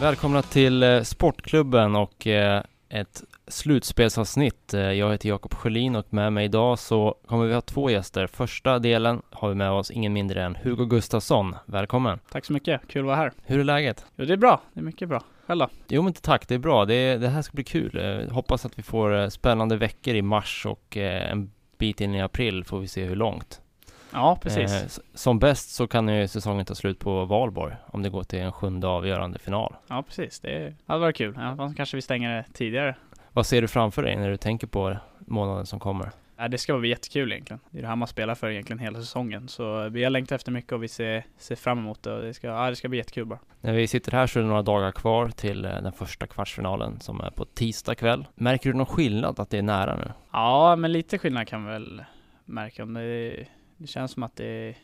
Välkomna till eh, Sportklubben och eh, ett slutspelsavsnitt. Eh, Jag heter Jakob Sjölin och med mig idag så kommer vi ha två gäster. Första delen har vi med oss ingen mindre än Hugo Gustafsson. Välkommen! Tack så mycket, kul att vara här. Hur är läget? Jo, det är bra, det är mycket bra. Själv? Jo men tack, det är bra. Det, det här ska bli kul. Hoppas att vi får spännande veckor i mars och en bit in i april får vi se hur långt. Ja, precis. Eh, Som bäst så kan ju säsongen ta slut på valborg om det går till en sjunde avgörande final. Ja, precis. Det hade varit kul. Ja, kanske vi stänger det tidigare. Vad ser du framför dig när du tänker på månaden som kommer? Ja, det ska bli jättekul egentligen. Det är det här man spelar för egentligen hela säsongen. Så vi har längtat efter mycket och vi ser, ser fram emot det. Och det, ska, ja, det ska bli jättekul bara. När vi sitter här så är det några dagar kvar till eh, den första kvartsfinalen som är på tisdag kväll. Märker du någon skillnad att det är nära nu? Ja, men lite skillnad kan vi väl märka. Om det, det känns som att det är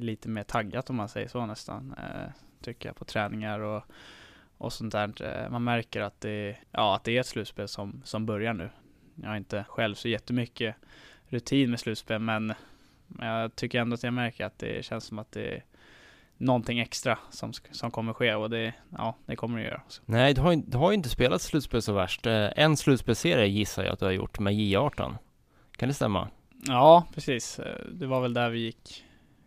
lite mer taggat om man säger så nästan. Eh, tycker jag på träningar och, och sånt där. Eh, man märker att det, ja, att det är ett slutspel som, som börjar nu. Jag har inte själv så jättemycket rutin med slutspel men jag tycker ändå att jag märker att det känns som att det är någonting extra som, som kommer ske och det, ja, det kommer det göra. Så. Nej, du har, ju- du har ju inte spelat slutspel så värst. Eh, en slutspelserie gissar jag att du har gjort med J18. Kan det stämma? Ja, precis. Eh, Det var väl där vi gick.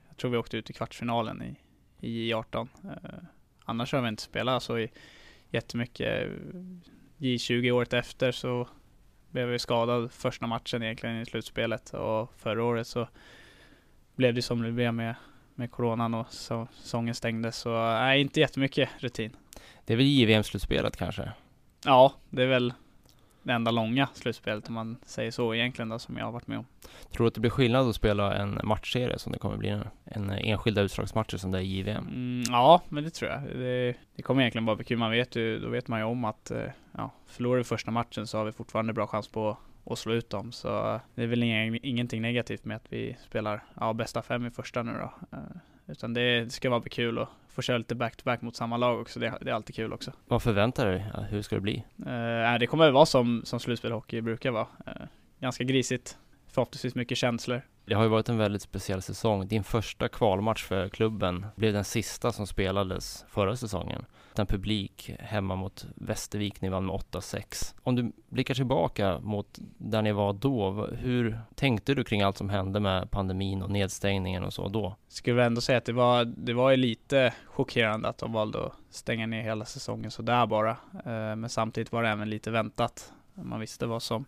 Jag tror vi åkte ut i kvartsfinalen i, i J18. Eh, Annars har vi inte spelat så i jättemycket. Eh, J20 året efter så blev vi skadad första matchen egentligen i slutspelet och förra året så blev det som det blev med, med coronan och så, säsongen stängdes. Så nej, inte jättemycket rutin. Det är väl JVM-slutspelet kanske? Ja, det är väl det enda långa slutspelet om man säger så egentligen då som jag har varit med om. Tror du att det blir skillnad att spela en matchserie som det kommer bli nu? En eh, enskilda utslagsmatcher som det är i JVM? Mm, ja, men det tror jag. Det, det kommer egentligen bara bli kul. Man vet ju, då vet man ju om att eh, ja, förlorar vi första matchen så har vi fortfarande bra chans på att slå ut dem. Så eh, det är väl ing, ingenting negativt med att vi spelar ja, bästa fem i första nu då. Utan det, det ska bli kul att få köra lite back-to-back mot samma lag också. Det, det är alltid kul också. Vad förväntar du dig? Hur ska det bli? Eh, det kommer väl vara som, som slutspelhockey brukar vara. Eh, ganska grisigt. Förhoppningsvis mycket känslor. Det har ju varit en väldigt speciell säsong. Din första kvalmatch för klubben blev den sista som spelades förra säsongen en publik hemma mot Västervik, ni vann med 8-6. Om du blickar tillbaka mot där ni var då, hur tänkte du kring allt som hände med pandemin och nedstängningen och så då? Skulle ändå säga att det var, det var ju lite chockerande att de valde att stänga ner hela säsongen sådär bara. Eh, men samtidigt var det även lite väntat. Man visste vad som,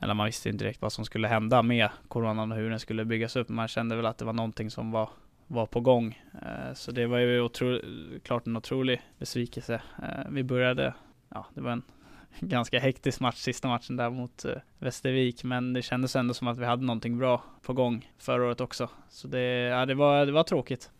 eller man visste inte direkt vad som skulle hända med coronan och hur den skulle byggas upp. Man kände väl att det var någonting som var, var på gång. Eh, så det var ju otro, klart en otrolig besvikelse. Eh, vi började, ja det var en ganska hektisk match, sista matchen där mot eh, Västervik. Men det kändes ändå som att vi hade någonting bra på gång förra året också. Så det, ja, det, var, det var tråkigt.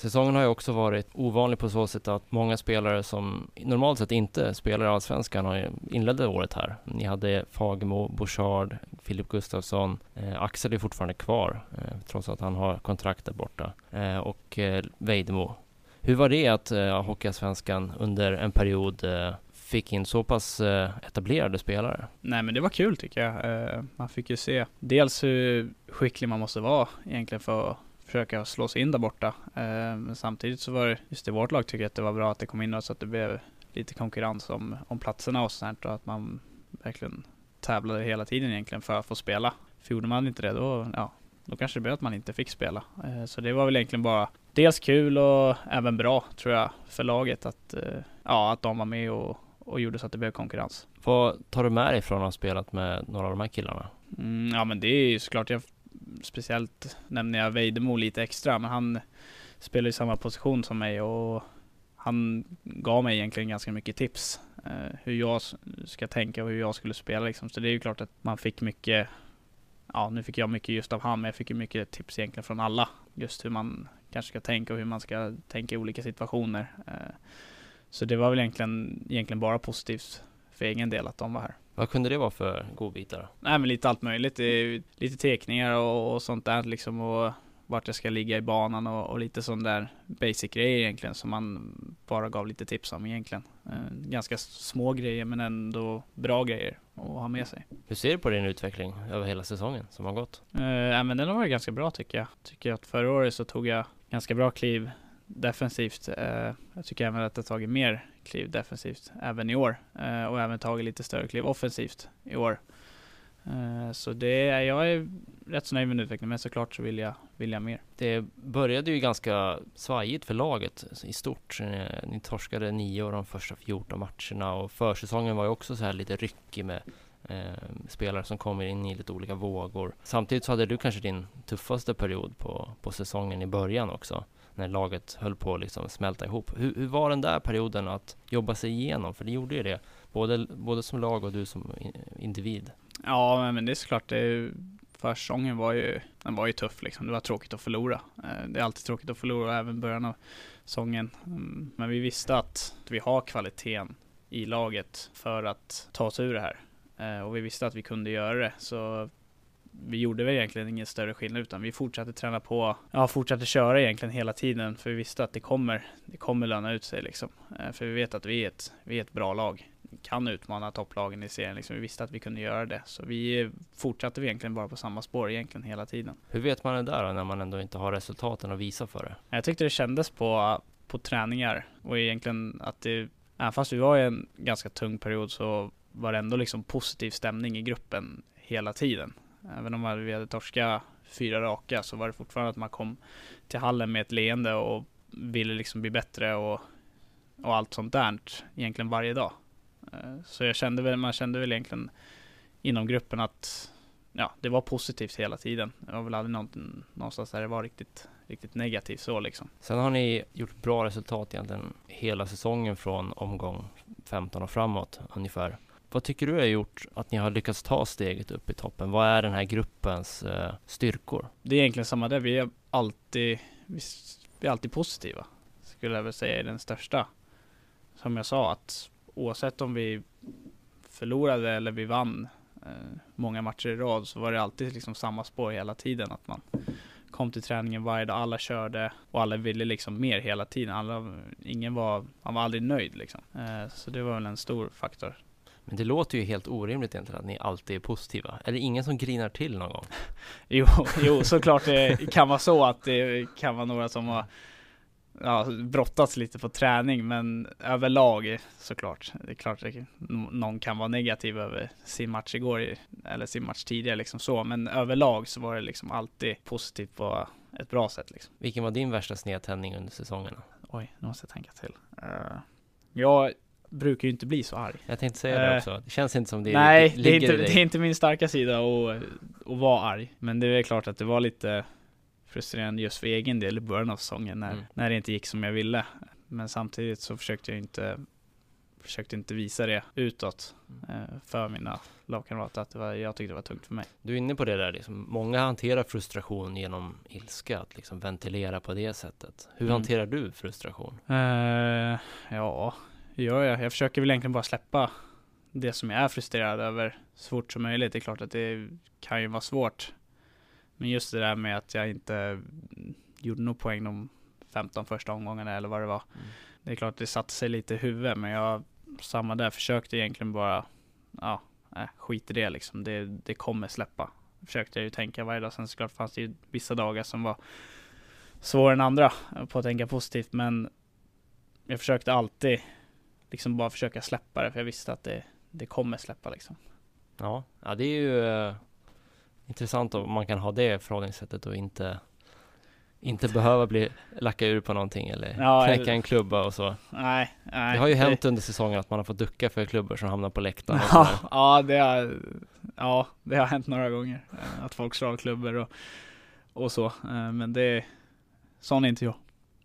Säsongen har ju också varit ovanlig på så sätt att många spelare som normalt sett inte spelar i Allsvenskan har inledde året här. Ni hade Fagemo, Bouchard, Filip Gustafsson, eh, Axel är fortfarande kvar eh, trots att han har kontrakt där borta eh, och eh, Vejdemo. Hur var det att eh, Hockeyallsvenskan under en period eh, fick in så pass eh, etablerade spelare? Nej men det var kul tycker jag. Eh, Man fick ju se dels hur skicklig man måste vara egentligen för att försöka slå sig in där borta. Eh, Men samtidigt så var det, just i vårt lag tycker jag att det var bra att det kom in så att det blev lite konkurrens om, om platserna och sånt och att man verkligen tävlade hela tiden egentligen för att få spela. För gjorde man inte det då, ja, då kanske det blev att man inte fick spela. Eh, Så det var väl egentligen bara dels kul och även bra tror jag för laget att, eh, ja, att de var med och, och gjorde så att det blev konkurrens. Vad tar du med dig från att ha spelat med några av de här killarna? Mm, ja men det är ju såklart, jag, speciellt nämner jag Vejdemo lite extra, men han spelar i samma position som mig och han gav mig egentligen ganska mycket tips. Eh, hur jag ska tänka och hur jag skulle spela liksom. Så det är ju klart att man fick mycket, ja nu fick jag mycket just av han, men jag fick ju mycket tips egentligen från alla. Just hur man kanske ska tänka och hur man ska tänka i olika situationer. Eh, så det var väl egentligen, egentligen bara positivt för egen del att de var här. Vad kunde det vara för godbitar? Nej men lite allt möjligt, lite teckningar och, och sånt där liksom och vart jag ska ligga i banan och, och lite sån där basic grejer egentligen som man bara gav lite tips om egentligen. Eh, ganska små grejer men ändå bra grejer att ha med sig. Hur ser du på din utveckling över hela säsongen som har gått? Eh, men den har varit ganska bra tycker jag. Tycker att förra året så tog jag ganska bra kliv defensivt. Eh, jag tycker även att jag tagit mer kliv defensivt även i år eh, och även tagit lite större kliv offensivt i år. Eh, så det är, jag är rätt så nöjd med utvecklingen, men såklart så vill jag, vill jag mer. Det började ju ganska svajigt för laget i stort. Eh, ni torskade nio av de första 14 matcherna och försäsongen var ju också så här lite ryckig med eh, spelare som kommer in i lite olika vågor. Samtidigt så hade du kanske din tuffaste period på, på säsongen i början också när laget höll på att liksom smälta ihop. Hur, hur, var den där perioden att jobba sig igenom? För det gjorde ju det, både, både som lag och du som individ. Ja, men det är såklart. Det, försäsongen var ju, den var ju tuff liksom. Det var tråkigt att förlora. Eh, det är alltid tråkigt att förlora, även början av säsongen. Mm, men vi visste att vi har kvaliteten i laget för att ta oss ur det här. Eh, och vi visste att vi kunde göra det, så vi gjorde väl egentligen ingen större skillnad utan vi fortsatte träna på, ja fortsatte köra egentligen hela tiden för vi visste att det kommer, det kommer löna ut sig liksom. Eh, för vi vet att vi är ett, vi är ett bra lag kan utmana topplagen i serien. Liksom. Vi visste att vi kunde göra det. Så vi fortsatte vi egentligen bara på samma spår egentligen hela tiden. Hur vet man det där då, när man ändå inte har resultaten att visa för det? Jag tyckte det kändes på, på träningar och egentligen att det, även fast vi var i en ganska tung period så var det ändå liksom positiv stämning i gruppen hela tiden. Även om vi hade torskat fyra raka så var det fortfarande att man kom till hallen med ett leende och ville liksom bli bättre och, och allt sånt där egentligen varje dag. Eh, så jag kände väl, man kände väl egentligen inom gruppen att ja, det var positivt hela tiden. Det var väl aldrig någon, någonstans där det var riktigt, riktigt negativt så liksom. Sen har ni gjort bra resultat egentligen hela säsongen från omgång 15 och framåt ungefär. Vad tycker du har gjort att ni har lyckats ta steget upp i toppen? Vad är den här gruppens eh, styrkor? Det är egentligen samma där. Vi är alltid, vi, vi är alltid positiva. Skulle jag väl säga är den största. Som jag sa att oavsett om vi förlorade eller vi vann eh, många matcher i rad så var det alltid liksom samma spår hela tiden. Att man kom till träningen varje dag, alla körde och alla ville liksom mer hela tiden. Alla, ingen var, man var aldrig nöjd liksom. Eh, så det var väl en stor faktor. Men det låter ju helt orimligt egentligen att ni alltid är positiva. Är det ingen som grinar till någon gång? jo, jo, såklart det kan vara så att det kan vara några som har ja, brottats lite på träning men överlag såklart. Det är klart att någon kan vara negativ över sin match igår eller sin match tidigare liksom så. Men överlag så var det liksom alltid positivt på ett bra sätt liksom. Vilken var din värsta snedtändning under säsongerna? Oj, nu måste jag tänka till. Uh, jag brukar ju inte bli så arg. Jag tänkte säga det också. Det känns inte som det Nej, det är inte, det är inte min starka sida att, att vara arg. Men det är klart att det var lite frustrerande just för egen del i början av säsongen när, mm. när det inte gick som jag ville. Men samtidigt så försökte jag inte försökte inte visa det utåt mm. eh, för mina lagkamrater att det var, jag tyckte det var tungt för mig. Du är inne på det där, liksom, många hanterar frustration genom ilska, att liksom ventilera på det sättet. Hur mm. hanterar du frustration? Uh, ja, gör jag. Jag försöker väl egentligen bara släppa det som jag är frustrerad över så fort som möjligt. Det är klart att det kan ju vara svårt men just det där med att jag inte gjorde någon poäng de 15 första omgångarna eller vad det var. Mm. Det är klart det satte sig lite i huvudet men jag, samma där, försökte egentligen bara, ja, äh, skit i det liksom. Det, det kommer släppa. Försökte jag ju tänka varje dag. Sen såklart fanns det ju vissa dagar som var svårare än andra på att tänka positivt men jag försökte alltid liksom bara försöka släppa det för jag visste att det, det kommer släppa liksom. Ja, ja det är ju eh, intressant om man kan ha det förhållningssättet och inte inte behöva bli lacka ur på någonting eller ja, knäcka en klubba och så. Nej, nej. Det har ju hänt under säsongen att man har fått ducka för klubbor som hamnar på läktaren. Ja, ja, det har, ja, det har hänt några gånger. Eh, att folk slår av klubbor och, och så. Eh, men det, sån är inte jag.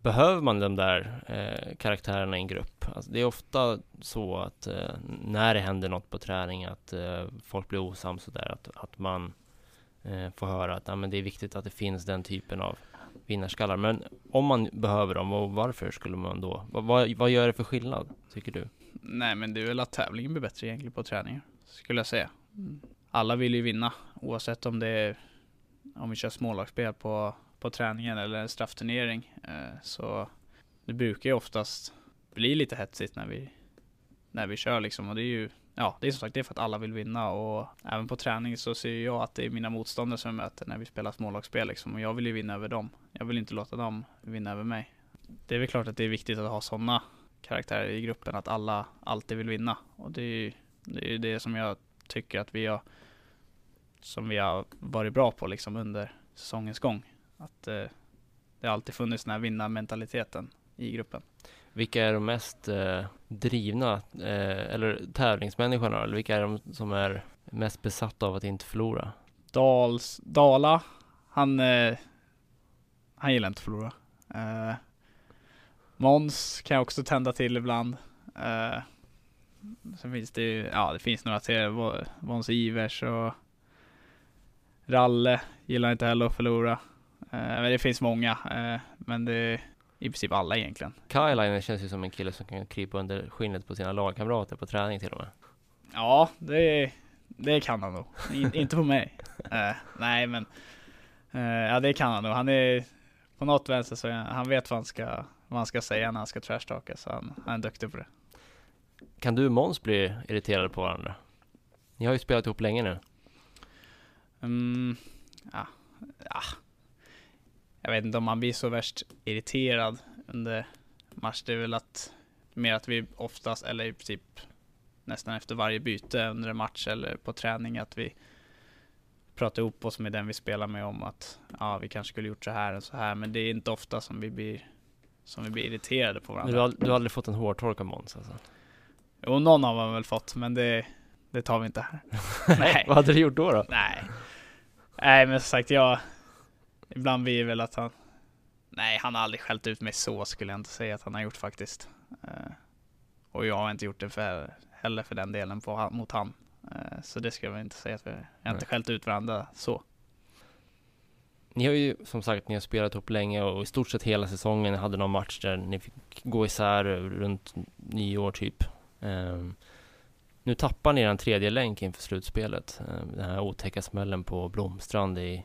Behöver man de där eh, karaktärerna i en grupp? Alltså, det är ofta så att eh, när det händer något på träning att eh, folk blir osams och där att, att man eh, höra att ah, men det är viktigt att det finns den typen av vinnarskallar. Men om man behöver dem, och varför skulle man då? Vad, vad, vad gör det för skillnad, tycker du? Nej men det är väl att tävlingen blir bättre egentligen på träningar, skulle jag säga. Alla vill ju vinna, oavsett om det är om vi kör smålagsspel på, på träningen eller en straffturnering. Eh, så det brukar ju oftast bli lite hetsigt när vi, när vi kör liksom. Och det är ju, ja, det är som sagt det är för att alla vill vinna. Och även på träning så ser jag att det är mina motståndare som jag möter när vi spelar smålagsspel liksom. Och jag vill ju vinna över dem. Jag vill inte låta dem vinna över mig. Det är väl klart att det är viktigt att ha sådana karaktärer i gruppen, att alla alltid vill vinna. Och det är ju det, är det som jag tycker att vi har som vi har varit bra på liksom under säsongens gång. Att eh, det har alltid funnits den här vinnarmentaliteten i gruppen. Vilka är de mest eh, drivna, eh, eller tävlingsmänniskorna, eller vilka är de som är mest besatta av att inte förlora? Dals, Dala, han, eh, han gillar inte att förlora. Eh, Måns kan jag också tända till ibland. Eh, sen finns det ju, ja det finns några till, Måns Ivers och Ralle gillar inte heller att förlora. Eh, men det finns många, eh, men det är i princip alla egentligen. Kylainen känns ju som en kille som kan krypa under skinnet på sina lagkamrater på träning till och med. Ja, det, det kan han nog. In, inte på mig. Uh, nej, men ja, det kan han nog. Han är på något vänster så han vet vad han ska, vad han ska säga när han ska trashtalka, så han, han är duktig på det. Kan du och Måns bli irriterade på varandra? Ni har ju spelat ihop länge nu. Mm, ja, ja. Jag vet inte om man blir så värst irriterad under match. Det är väl att mer att vi oftast, eller i princip nästan efter varje byte under en match eller på träning, att vi pratar ihop oss med den vi spelar med om att ja, vi kanske skulle gjort så här och så här. Men det är inte ofta som vi blir, som vi blir irriterade på varandra. Du har, du har aldrig fått en hårtork av Måns alltså? Jo, någon har man väl fått, men det, det tar vi inte här. Nej. Vad hade du gjort då? då? Nej. Nej, men som sagt, jag... Ibland blir det väl att han... Nej, han har aldrig skällt ut mig så skulle jag inte säga att han har gjort faktiskt. Uh, och jag har inte gjort det för, heller för den delen på, mot han. Uh, så det ska jag väl inte säga att vi jag har inte skällt ut varandra så. Ni har ju som sagt, ni har spelat ihop länge och i stort sett hela säsongen hade någon match där ni fick gå isär runt nyår typ. Um, nu tappar ni en tredje länk inför slutspelet. Eh, den här otäcka smällen på Blomstrand i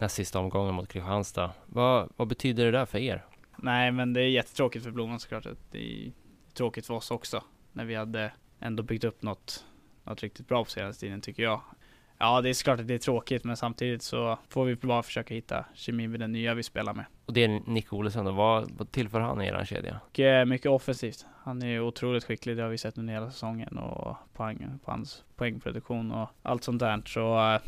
näst sista omgången mot Kristianstad. Vad, vad betyder det där för er? Nej, men det är jättetråkigt för Blomman såklart. Det är tråkigt för oss också. När vi hade ändå byggt upp något, något riktigt bra på senaste tiden tycker jag. Ja, det är såklart att det är tråkigt, men samtidigt så får vi bara försöka hitta kemi med den nya vi spelar med. Och det är Nick Olsson då, vad, vad tillför han i er kedja? Mycket, mycket offensivt. Han är otroligt skicklig, det har vi sett under hela säsongen och poäng, på hans poängproduktion och allt sånt där. Så ja,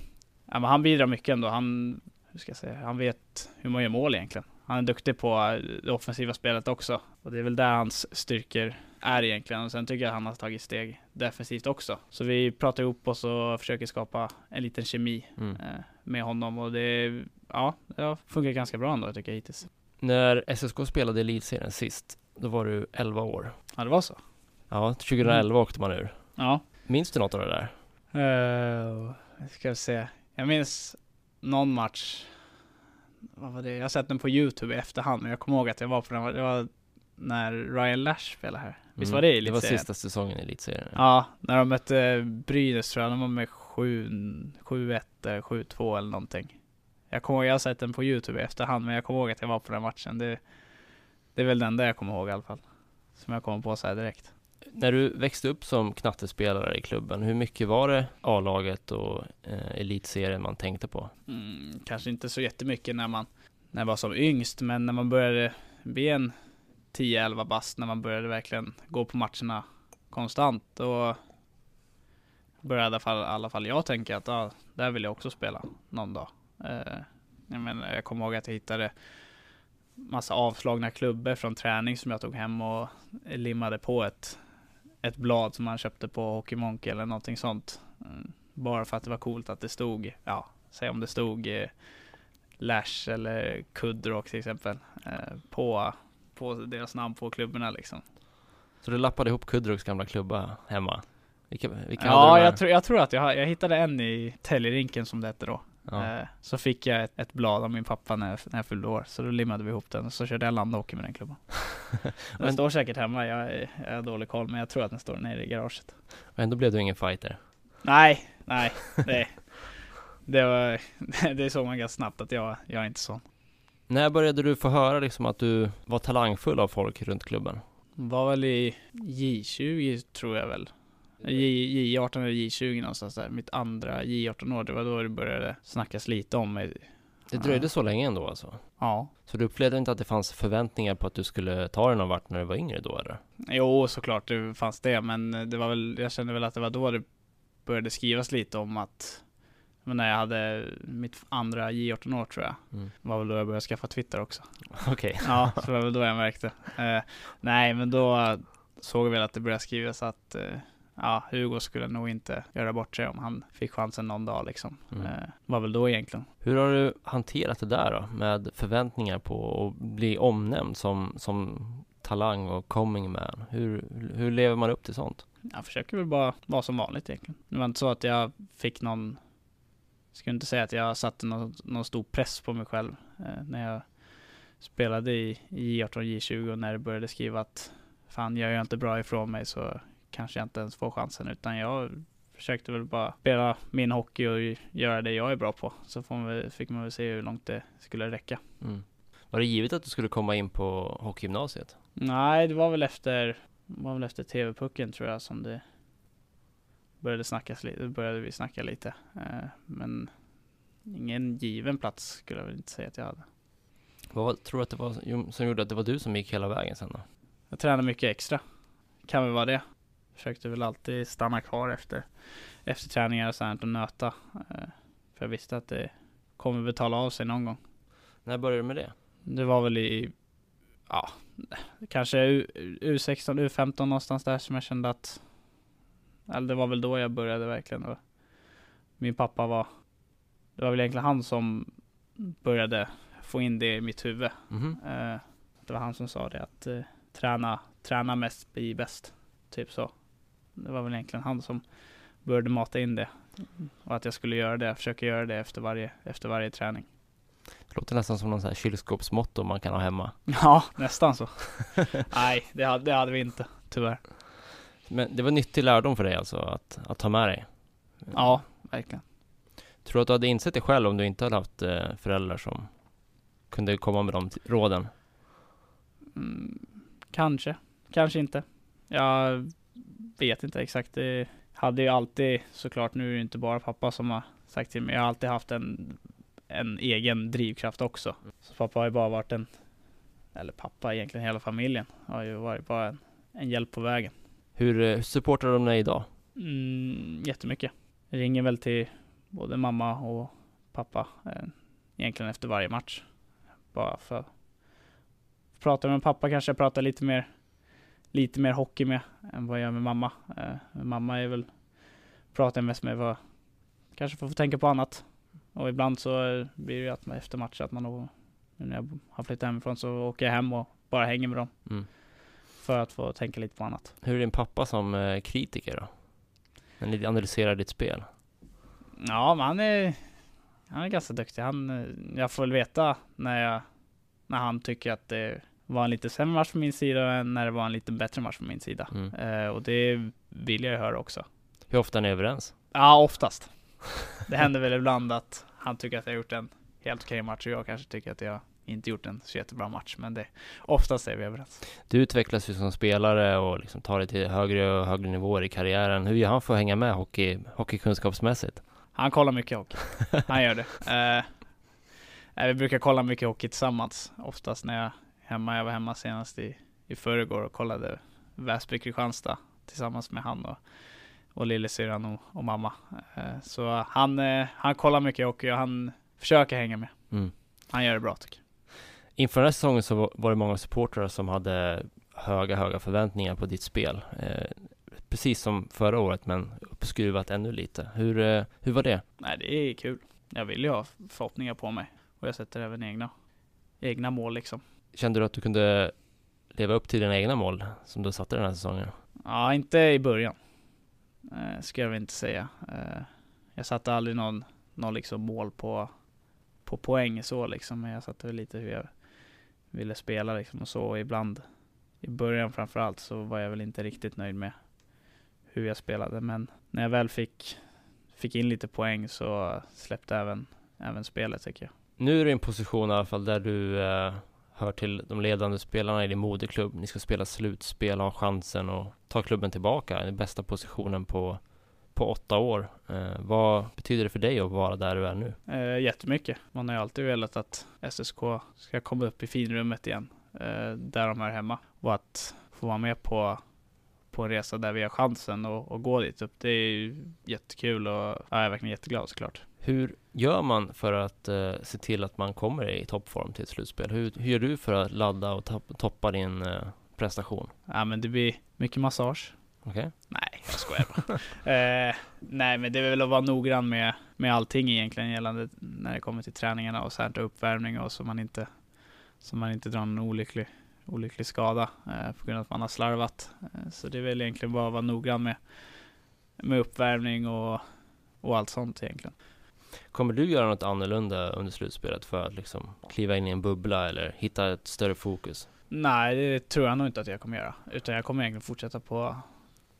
men han bidrar mycket ändå. Han, hur ska jag säga, han vet hur man gör mål egentligen. Han är duktig på det offensiva spelet också. Och det är väl där hans styrkor är egentligen. Och sen tycker jag att han har tagit steg defensivt också. Så vi pratar ihop oss och försöker skapa en liten kemi mm. eh, med honom. Och det, ja, det har funkat ganska bra ändå tycker jag hittills. När SSK spelade elitserien sist, då var du 11 år. Ja, det var så. Ja, 2011 mm. åkte man ur. Ja. Minns du något av det där? Uh, ska jag se. Jag minns någon match. Vad var det? Jag har sett den på Youtube i efterhand, men jag kommer ihåg att jag var på den. Det var när Ryan Lash spelade här. Visst mm. var det i elitserien? Det var sista säsongen i elitserien. Ja, när de mötte Brynäs tror jag. De var med 7-1 7-2 eller någonting. Jag kommer ihåg, jag har sett den på Youtube i efterhand, men jag kommer ihåg att jag var på den matchen. Det, det är väl den där jag kommer ihåg i alla fall. Som jag kommer på så direkt. När du växte upp som knattespelare i klubben, hur mycket var det A-laget och eh, elitserien man tänkte på? Mm, kanske inte så jättemycket när man, när jag var som yngst, men när man började bli en 10-11 bast, när man började verkligen gå på matcherna konstant, då började i alla fall, i alla fall jag tänka att ah, där vill jag också spela någon dag. Eh, jag, menar, jag kommer ihåg att jag hittade massa avslagna klubbor från träning som jag tog hem och limmade på ett, ett blad som man köpte på Hockeymonk eller någonting sånt. Mm, bara för att det var coolt att det stod, ja, säg om det stod eh, Lash eller Kudrock till exempel eh, på, på deras namn på klubborna liksom. Så du lappade ihop Kudrocks gamla klubba hemma? Vilka, vilka ja, jag tror, jag tror att jag, jag hittade en i Täljerinken som det hette då. Ja. Eh, så fick jag ett, ett blad av min pappa när, när jag fyllde år, så då limmade vi ihop den och så körde jag landhockey med den klubban. den står säkert hemma, jag, är- jag har dålig koll, men jag tror att den står nere i garaget. Och ändå blev du ingen fighter. Nej, nej, det, det var, det såg man ganska snabbt att jag, jag är inte sån. När började du få höra liksom att du var talangfull av folk runt klubben? Var väl i J20 tror jag väl. J, J18 eller J20 någonstans där. Mitt andra J18 år, det var då det började snackas lite om mig. Det dröjde så länge ändå alltså? Ja. Så du upplevde inte att det fanns förväntningar på att du skulle ta dig någon vart när du var yngre då eller? Jo, såklart det fanns det, men det var väl, jag kände väl att det var då det började skrivas lite om att men när jag hade mitt andra J18 år tror jag, Mm. var väl då jag började skaffa Twitter också. Okej. Ja, så var väl då jag märkte. Eh, nej, men då såg vi väl att det började skrivas att eh, ja, Hugo skulle nog inte göra bort sig om han fick chansen någon dag liksom. Mm. Eh, var väl då egentligen. Hur har du hanterat det där då? Med förväntningar på att bli omnämnd som, som talang och coming man. Hur, hur lever man upp till sånt? Jag försöker väl bara vara som vanligt egentligen. Det var inte så att jag fick någon, skulle inte säga att jag satte någon, någon stor press på mig själv eh, när jag spelade i, i J18 J20 och när det började skriva att fan jag gör inte bra ifrån mig så kanske jag inte ens får chansen utan jag försökte väl bara spela min hockey och göra det jag är bra på. Så får man fick man väl se hur långt det skulle räcka. Mm. Var det givet att du skulle komma in på hockeygymnasiet? Nej, det var väl efter, var väl efter TV-pucken tror jag som det började snackas lite, började vi snacka lite. Eh, men ingen given plats skulle jag väl inte säga att jag hade. Vad tror du att det var som gjorde att det var du som gick hela vägen sen då? Jag tränade mycket extra. Kan väl vara det. Försökte väl alltid stanna kvar efter, efter träningar och sånt och nöta. Eh, för jag visste att det kommer betala av sig någon gång. När började du med det? Det var väl i, ja, kanske U, U16, U15 någonstans där som jag kände att, eller det var väl då jag började verkligen. Och min pappa var, det var väl egentligen han som började få in det i mitt huvud. Mhm. Eh, det var han som sa det att eh, träna, träna mest blir bäst. Typ så. Det var väl egentligen han som började mata in det. Och att jag skulle göra det, försöka göra det efter varje, efter varje träning. Det låter nästan som någon sån här kylskåpsmotto man kan ha hemma. Ja, nästan så. Nej, det hade, det hade vi inte, tyvärr. Men det var nyttig lärdom för dig alltså att, att ta med dig? Ja, verkligen. Tror du att du hade insett det själv om du inte hade haft eh, föräldrar som kunde komma med de råden? Mm, kanske, kanske inte. Jag vet inte exakt. Det hade ju alltid, såklart, nu är det inte bara pappa som har sagt till mig. Jag har alltid haft en, en egen drivkraft också. Så pappa har ju bara varit en, eller pappa egentligen, hela familjen har ju varit bara en, en hjälp på vägen. Hur eh, supportar de dig idag? Mm, jättemycket. Jag ringer väl till både mamma och pappa eh, egentligen efter varje match. Bara för Pratar med pappa kanske jag pratar lite mer lite mer hockey med än vad jag gör med mamma. Eh, mamma är väl pratar jag mest med vad kanske får tänka på annat. Och ibland så eh, blir det ju att man efter matcher att man nu när jag har flyttat hemifrån så åker jag hem och bara hänger med dem Mm. för att få tänka lite på annat. Hur är din pappa som eh, kritiker då? När ni analyserar ditt spel? Ja, men han är, han är ganska duktig. Han, eh, jag får väl veta när, jag, när han tycker att det var en lite sämre match från min sida än när det var en lite bättre match från min sida. Mm. Eh, och det vill jag ju höra också. Hur ofta är ni överens? Ja, oftast. Det händer väl ibland att han tycker att jag har gjort en helt okej match och jag kanske tycker att jag inte gjort en så jättebra match. Men det, oftast är vi överens. Du utvecklas ju som spelare och liksom tar dig till högre och högre nivåer i karriären. Hur gör han för att hänga med hockey, hockeykunskapsmässigt? Han kollar mycket hockey. Han gör det. Eh, vi brukar kolla mycket hockey tillsammans. Oftast när jag hemma. Jag var hemma senast i, i förrgår och kollade Väsby-Kristianstad tillsammans med han och, och lillasyrran och, och mamma. Eh, så han, eh, han kollar mycket hockey och han försöker hänga med. Mm. Han gör det bra tycker jag. Inför den här säsongen så var- var det många supportrar som hade höga, höga förväntningar på ditt spel. Eh, precis som förra året, men uppskruvat ännu lite. Hur, eh, hur var det? Nej, det är kul. Jag vill ju ha förhoppningar på mig. Och jag sätter även egna, egna mål liksom. Kände du att du kunde leva upp till dina egna mål som du satte den här säsongen? Ja, inte i början. Eh, ska jag väl inte säga. Eh, jag satte aldrig någon något liksom mål på, på poäng så liksom. Men jag satte väl lite hur jag ville spela liksom och så. Och ibland, i början framförallt, så var jag väl inte riktigt nöjd med hur jag spelade. Men när jag väl fick, fick in lite poäng så släppte även, även spelet tycker jag. Nu är du i en position i alla fall där du eh, hör till de ledande spelarna i din moderklubb. Ni ska spela slutspel, ha chansen och ta klubben tillbaka. Den bästa positionen på, på åtta år. Eh, vad betyder det för dig att vara där du är nu? Eh, jättemycket. Man har ju alltid velat att SSK ska komma upp i finrummet igen, eh, där de är hemma. Och att få vara med på, på en resa där vi har chansen att gå dit upp. Det är ju jättekul och jag är verkligen jätteglad såklart. Hur gör man för att eh, se till att man kommer i toppform till ett slutspel? Hur, hur gör du för att ladda och toppa din eh, prestation? Ja men det blir mycket massage. Okej. Okay. Nej, jag skojar bara. eh, nej men det är väl att vara noggrann med, med allting egentligen gällande när det kommer till träningarna och sånt uppvärmning och så man inte så man inte drar en olycklig, olycklig skada eh, på grund av att man har slarvat. Eh, så det är väl egentligen bara att vara noggrann med, med uppvärmning och, och allt sånt egentligen. Kommer du göra något annorlunda under slutspelet för att liksom kliva in i en bubbla eller hitta ett större fokus? Nej, det tror jag nog inte att jag kommer göra. Utan jag kommer egentligen fortsätta på,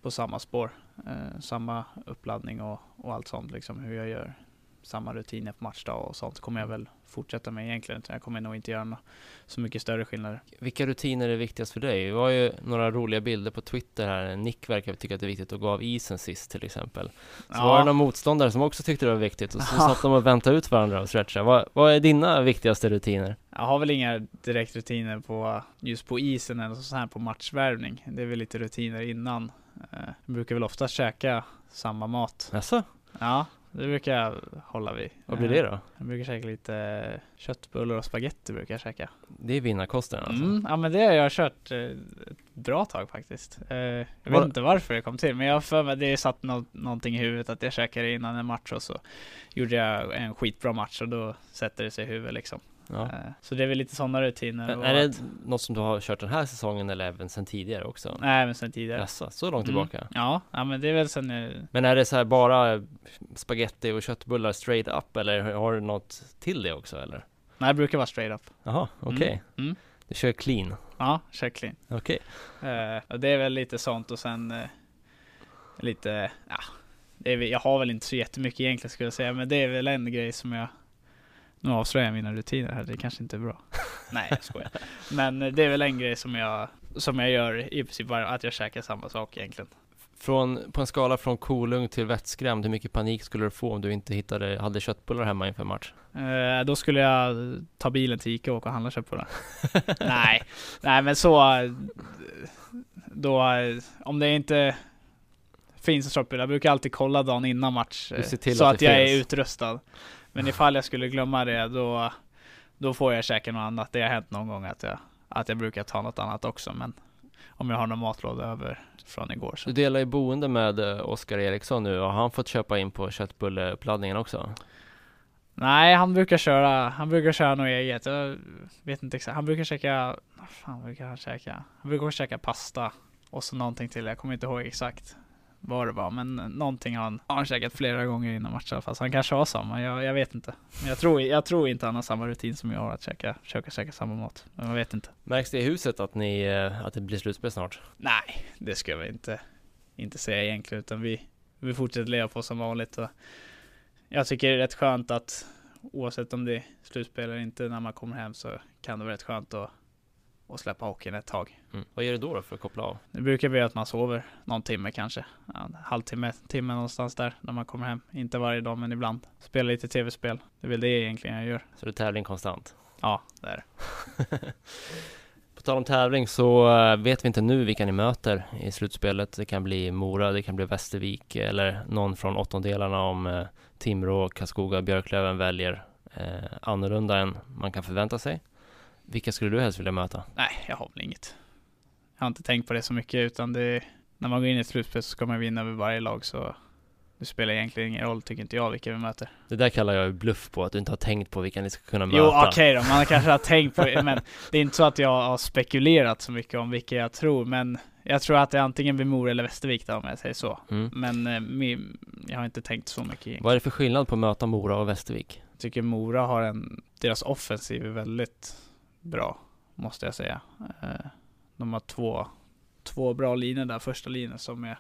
på samma spår. Eh, samma uppladdning och, och allt sånt, liksom hur jag gör samma rutiner på matchdag och sånt kommer jag väl fortsätta med egentligen. Utan jag kommer nog inte göra så mycket större skillnader. Vilka rutiner är viktigast för dig? Det var ju några roliga bilder på Twitter här. Nick verkar tycka att det är viktigt att gå av isen sist till exempel. Så ja. var det några motståndare som också tyckte det var viktigt och så satt de och väntade ut varandra och stretchade. Vad, vad är dina viktigaste rutiner? Jag har väl inga direkt rutiner på just på isen eller så här på matchvärvning. Det är väl lite rutiner innan. Jag eh, brukar väl ofta käka samma mat. Jaså? Ja, det brukar jag hålla vid. Vad blir det då? Jag brukar käka lite köttbullar och spaghetti brukar jag käka. Det är vinnarkosten alltså? Mm, ja men det har jag kört eh, ett bra tag faktiskt. Eh, jag Var... vet inte varför det kom till, men jag har för mig det satt no någonting i huvudet att jag käkade innan en match och så gjorde jag en skitbra match och då sätter det sig i huvudet liksom. Ja. Eh, så det är väl lite sådana rutiner. Men är det att... något som du har kört den här säsongen eller även sen tidigare också? Nej, även sen tidigare. Jaså, så långt mm. tillbaka? Ja, ja men det är väl sen jag... Men är det så här bara spaghetti och köttbullar straight up eller har du något till det också eller? Nej, det brukar vara straight up. Jaha, okej. Okay. Mm. Mm. Du kör clean? Ja, kör clean. Okej. Okay. Uh, eh, och det är väl lite sånt och sen uh, lite, ja, är, jag har väl inte så jättemycket egentligen skulle jag säga, men det är väl en grej som jag nu avslöjar jag mina rutiner här, det kanske inte är bra. Nej, jag skojar. Men det är väl en grej som jag, som jag gör i princip bara, att jag käkar samma sak egentligen. Från, på en skala från kolugn till vettskrämd, hur mycket panik skulle du få om du inte hittade, hade köttbullar hemma inför match? Eh, då skulle jag ta bilen till Ica och åka och handla köttbullar. nej, nej men så, då, om det inte finns köttbullar, jag brukar alltid kolla dagen innan match, så att, att jag finns. är utrustad. Men ifall jag skulle glömma det då, då får jag käka något annat. Det har hänt någon gång att jag, att jag brukar ta något annat också. Men om jag har någon matlåda över från igår. Så. Du delar ju boende med eh, Oskar Eriksson nu. Har han fått köpa in på köttbulleuppladdningen också? Nej, han brukar köra, han brukar köra något eget. Jag vet inte exakt. Han brukar käka, vad fan brukar han käka? Han brukar käka pasta och så någonting till. Jag kommer inte ihåg exakt vad det var, men någonting har han, har han säkert flera gånger innan matchen, fast han kanske har samma, jag, jag vet inte. Jag tror, jag tror inte han har samma rutin som jag har att käka, försöka käka samma mat, men jag vet inte. Märks det i huset att ni, eh, att det blir slutspel snart? Nej, det ska vi inte, inte säga egentligen, utan vi, vi fortsätter leva på som vanligt och jag tycker det är rätt skönt att oavsett om det är slutspel eller inte, när man kommer hem så kan det vara rätt skönt att och släppa hockeyn ett tag. Mm. Vad gör du då, då för att koppla av? Det brukar bli att man sover någon timme kanske. En halvtimme, timme någonstans där när man kommer hem. Inte varje dag men ibland. Spela lite tv-spel. Det är väl det egentligen jag gör. Så är tävling konstant? Ja, det är det. På tal om tävling så eh, vet vi inte nu vilka ni möter i slutspelet. Det kan bli Mora, det kan bli Västervik eller någon från åttondelarna om eh, Timrå, Karlskoga, Björklöven väljer eh, annorlunda än man kan förvänta sig. Vilka skulle du helst vilja möta? Nej, jag har väl inget. Jag har inte tänkt på det så mycket utan det, när man går in i ett slutspel så ska man vinna över varje lag så det spelar egentligen ingen roll tycker inte jag vilka vi möter. Det där kallar jag bluff på, att du inte har tänkt på vilka ni ska kunna möta. Jo okej okay då, man kanske har tänkt på det, men det är inte så att jag har spekulerat så mycket om vilka jag tror, men jag tror att det är antingen blir Mora eller Västervik då om jag säger så. Mm. Men eh, jag har inte tänkt så mycket. Vad är det för skillnad på att möta Mora och Västervik? Jag tycker Mora har en, deras offensiv är väldigt bra, måste jag säga. Eh, de har två, två bra linjer där, första linjen som är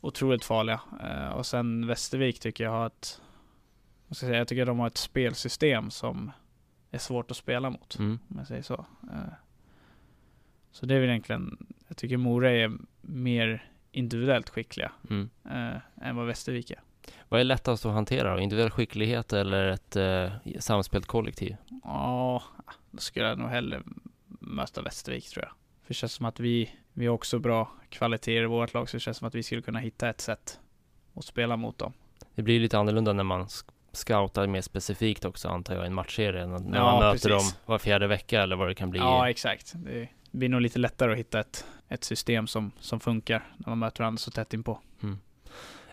otroligt farliga. Eh, och sen Västervik tycker jag har ett, jag, ska säga, jag tycker de har ett spelsystem som är svårt att spela mot, mm. om jag säger så. Eh, så det är väl egentligen, jag tycker Mora är mer individuellt skickliga mm. än vad Västervik är. Vad är lättast att hantera då? Individuell skicklighet eller ett eh, samspelt kollektiv? Ja, då skulle jag nog hellre möta Västervik tror jag. För det känns som att vi, vi har också bra kvaliteter i vårt lag, så det känns som att vi skulle kunna hitta ett sätt att spela mot dem. Det blir lite annorlunda när man scoutar mer specifikt också antar jag i en matchserie, när ja, man möter precis. dem var fjärde vecka eller vad det kan bli. Ja, exakt. Det blir nog lite lättare att hitta ett, ett system som, som funkar när man möter varandra så tätt inpå. Mm.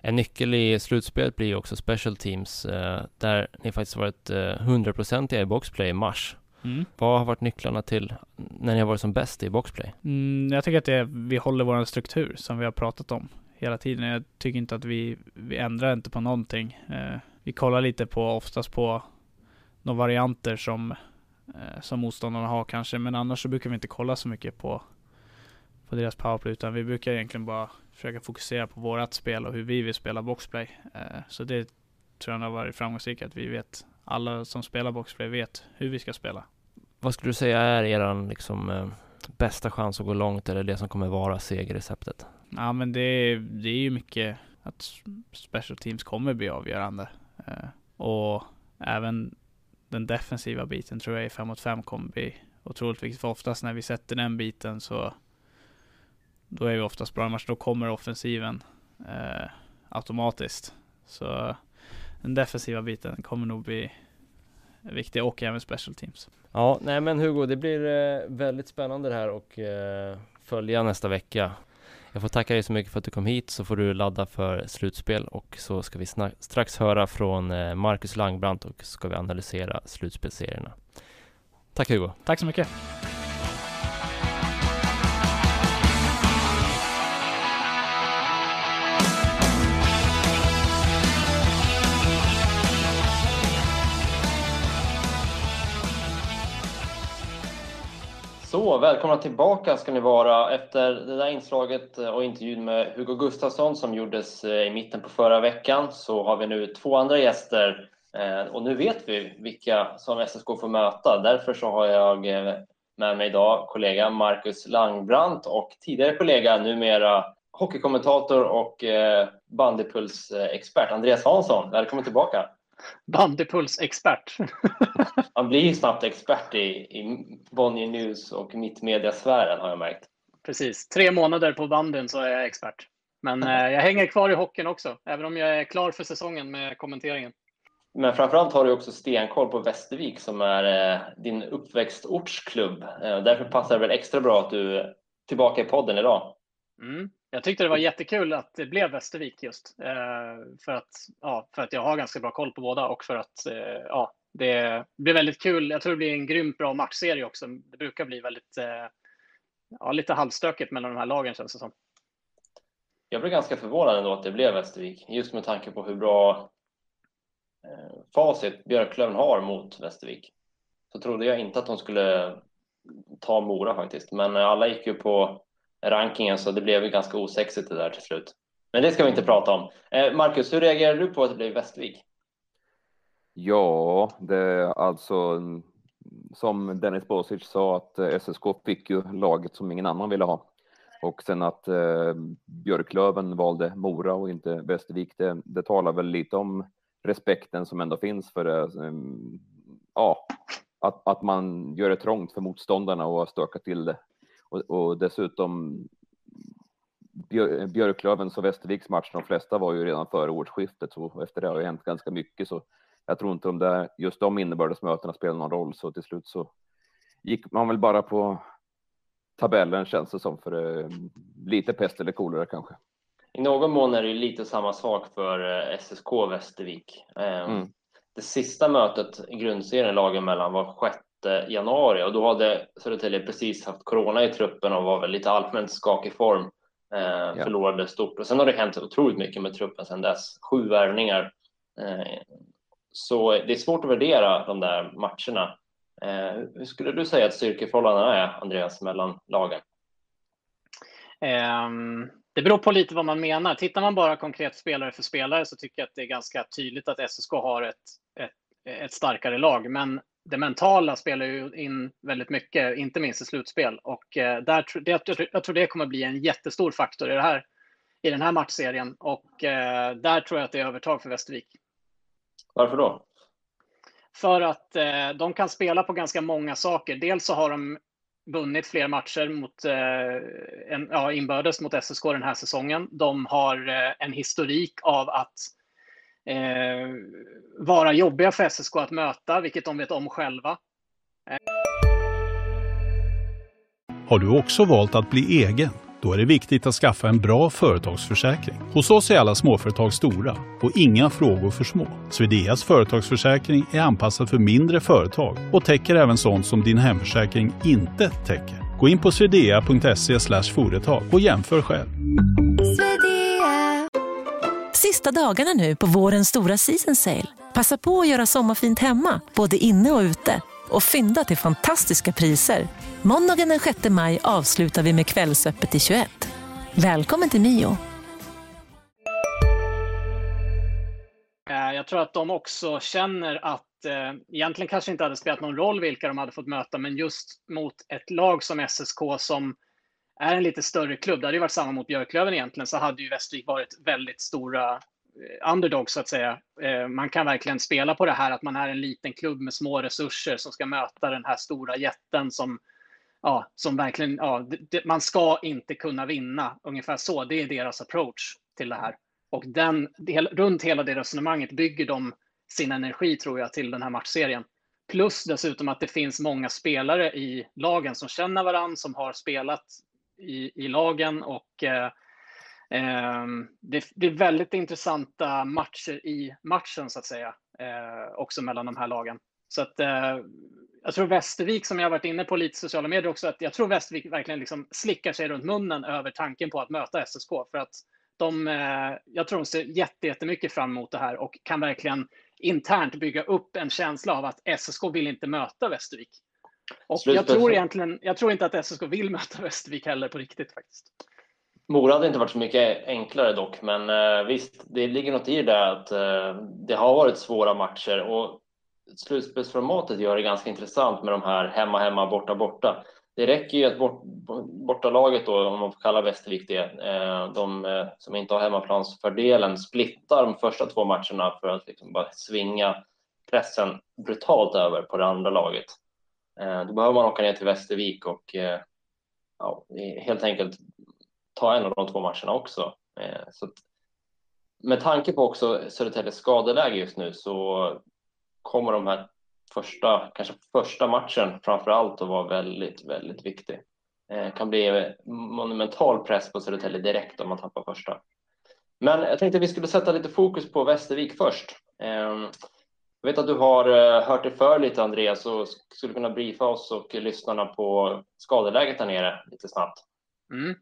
En nyckel i slutspelet blir ju också special teams, eh, där ni faktiskt varit hundraprocentiga eh, i boxplay i mars. Mm. Vad har varit nycklarna till när ni har varit som bäst i boxplay? Mm, jag tycker att det vi håller vår struktur som vi har pratat om hela tiden. Jag tycker inte att vi, vi ändrar inte på någonting. Eh, vi kollar lite på, oftast på några varianter som, eh, som motståndarna har kanske, men annars så brukar vi inte kolla så mycket på, på deras powerplay, utan vi brukar egentligen bara försöka fokusera på vårat spel och hur vi vill spela boxplay. Eh, så det tror jag har varit framgångsrikt, att vi vet, alla som spelar boxplay vet hur vi ska spela. Vad skulle du säga är er liksom, eh, bästa chans att gå långt eller det som kommer vara segerreceptet? Ja men det, det är ju mycket att special teams kommer bli avgörande. Eh, och även den defensiva biten tror jag i 5 mot 5 kommer bli otroligt viktigt. För oftast när vi sätter den biten så då är vi oftast bra match. Då kommer offensiven eh, automatiskt. Så den defensiva biten kommer nog bli viktig och även special teams. Ja, nej men Hugo, det blir eh, väldigt spännande det här och eh, följa nästa vecka. Jag får tacka dig så mycket för att du kom hit så får du ladda för slutspel och så ska vi strax höra från eh, Marcus Langbrandt och så ska vi analysera slutspelserierna. Tack Hugo! Tack så mycket! Så, välkomna tillbaka ska ni vara efter det där inslaget eh, och intervjun med Hugo Gustafsson som gjordes eh, i mitten på förra veckan så har vi nu två andra gäster eh, och nu vet vi vilka som SSK får möta. Därför så har jag med mig idag kollega Marcus Langbrandt och tidigare kollega numera hockeykommentator och bandypulsexpert Andreas Hansson. Välkommen tillbaka! Bandypuls-expert. Man blir ju snabbt expert i, i Bonnier News och mittmediasfären har jag märkt. Precis, tre månader på banden så är jag expert. Men eh, jag hänger kvar i hockeyn också, även om jag är klar för säsongen med kommenteringen. Men framförallt har du också stenkoll på Västervik som är eh, din uppväxtortsklubb. Eh, därför passar det väl extra bra att du är tillbaka i podden idag. Mm. Jag tyckte det var jättekul att det blev Västervik just eh, för att, ja, för att jag har ganska bra koll på båda och för att eh, ja, det blir väldigt kul. Jag tror det blir en grymt bra matchserie också. Det brukar bli väldigt, eh, ja, lite halvstökigt mellan de här lagen känns det som. Jag blev ganska förvånad ändå att det blev Västervik, just med tanke på hur bra eh, facit Björklöven har mot Västervik. Så trodde jag inte att de skulle ta Mora faktiskt, men alla gick ju på rankingen så det blev ju ganska osexigt det där till slut. Men det ska vi inte prata om. Eh, Marcus, hur reagerar du på att det blev Västervik? Ja, det alltså som Dennis Bosic sa att eh, SSK fick ju laget som ingen annan ville ha. Och sen att eh, Björklöven valde Mora och inte Västervik, det, det talar väl lite om respekten som ändå finns för det. Eh, mm, ja, att, att man gör det trångt för motståndarna och stökar till det och, och dessutom Björklövens och Västerviks match, de flesta var ju redan före årsskiftet, så efter det har ju hänt ganska mycket. Så jag tror inte om det, just de innebördesmötena spelar någon roll, så till slut så gick man väl bara på tabellen känns det som, för eh, lite pest eller kolera kanske. I någon mån är det ju lite samma sak för eh, SSK Västervik. Eh, mm. Det sista mötet i grundserien lagen mellan var 6 januari och då hade Södertälje precis haft corona i truppen och var väl lite allmänt skakig form. Eh, ja. Förlorade stort och sen har det hänt otroligt mycket med truppen sedan dess. Sju värvningar. Eh, så det är svårt att värdera de där matcherna. Eh, hur skulle du säga att styrkeförhållandena är, Andreas, mellan lagen? Um, det beror på lite vad man menar. Tittar man bara konkret spelare för spelare så tycker jag att det är ganska tydligt att SSK har ett, ett, ett starkare lag. Men det mentala spelar ju in väldigt mycket, inte minst i slutspel. Och eh, där, det, jag tror det kommer bli en jättestor faktor i, det här, i den här matchserien. Och eh, där tror jag att det är övertag för Västervik. Varför då? För att eh, de kan spela på ganska många saker. Dels så har de vunnit fler matcher mot, en, ja, inbördes mot SSK den här säsongen. De har en historik av att eh, vara jobbiga för SSK att möta, vilket de vet om själva. Har du också valt att bli egen? Då är det viktigt att skaffa en bra företagsförsäkring. Hos oss är alla småföretag stora och inga frågor för små. Swedeas företagsförsäkring är anpassad för mindre företag och täcker även sånt som din hemförsäkring inte täcker. Gå in på swedea.se företag och jämför själv. Sista dagarna nu på vårens stora season sale. Passa på att göra sommarfint hemma, både inne och ute och fynda till fantastiska priser. Måndagen den 6 maj avslutar vi med Kvällsöppet i 21. Välkommen till Mio. Eh, jag tror att de också känner att eh, egentligen kanske inte hade spelat någon roll vilka de hade fått möta, men just mot ett lag som SSK som är en lite större klubb, det hade ju varit samma mot Björklöven egentligen, så hade ju Västervik varit väldigt stora Eh, underdog så att säga. Eh, man kan verkligen spela på det här att man är en liten klubb med små resurser som ska möta den här stora jätten som, ja, som verkligen, ja, man ska inte kunna vinna. Ungefär så, det är deras approach till det här. Och den, runt hela det resonemanget bygger de sin energi tror jag till den här matchserien. Plus dessutom att det finns många spelare i lagen som känner varandra, som har spelat i, i lagen och eh, det, det, är väldigt intressanta matcher i matchen så att säga, eh, också mellan de här lagen. Så att eh, jag tror Västervik, som jag varit inne på lite i sociala medier också, att jag tror Västervik verkligen liksom slickar sig runt munnen över tanken på att möta SSK. För att de, eh, jag tror de ser jättemycket fram emot det här och kan verkligen internt bygga upp en känsla av att SSK vill inte möta Västervik. Och jag tror egentligen, jag tror inte att SSK vill möta Västervik heller på riktigt faktiskt. Mora hade inte varit så mycket enklare dock, men eh, visst, det ligger något i det att eh, det har varit svåra matcher och slutspelsformatet gör det ganska intressant med de här hemma, hemma, borta, borta. Det räcker ju att bort, bortalaget då, om man får kalla Västervik det, eh, de eh, som inte har hemmaplansfördelen splittar de första två matcherna för att liksom bara svinga pressen brutalt över på det andra laget. Eh, då behöver man åka ner till Västervik och eh, ja, helt enkelt ta en av de två matcherna också. Eh, så att, med tanke på också Södertäljes skadeläge just nu så kommer de här första, kanske första matchen framför allt att vara väldigt, väldigt viktig. Eh, kan bli monumental press på Södertälje direkt om man tappar första. Men jag tänkte att vi skulle sätta lite fokus på Västervik först. Eh, jag vet att du har eh, hört dig för lite Andreas och skulle kunna briefa oss och lyssnarna på skadeläget där nere lite snabbt. Mm.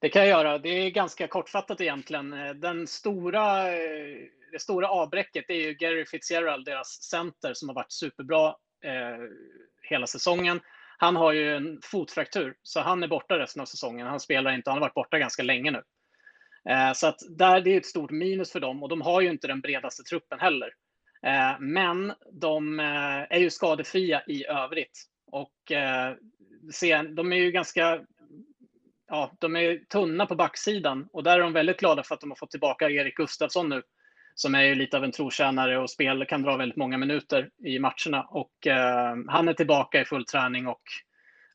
Det kan jag göra. Det är ganska kortfattat egentligen. Eh, den stora, eh, det stora avbräcket är ju Gary Fitzgerald, deras center, som har varit superbra eh, hela säsongen. Han har ju en fotfraktur, så han är borta resten av säsongen. Han spelar inte, han har varit borta ganska länge nu. Eh, så att där, det är ett stort minus för dem och de har ju inte den bredaste truppen heller. Eh, men de eh, är ju skadefria i övrigt. Och eh, de är ju ganska ja, de är tunna på backsidan och där är de väldigt glada för att de har fått tillbaka Erik Gustafsson nu som är ju lite av en trotjänare och spel, kan dra väldigt många minuter i matcherna. Och eh, han är tillbaka i full träning och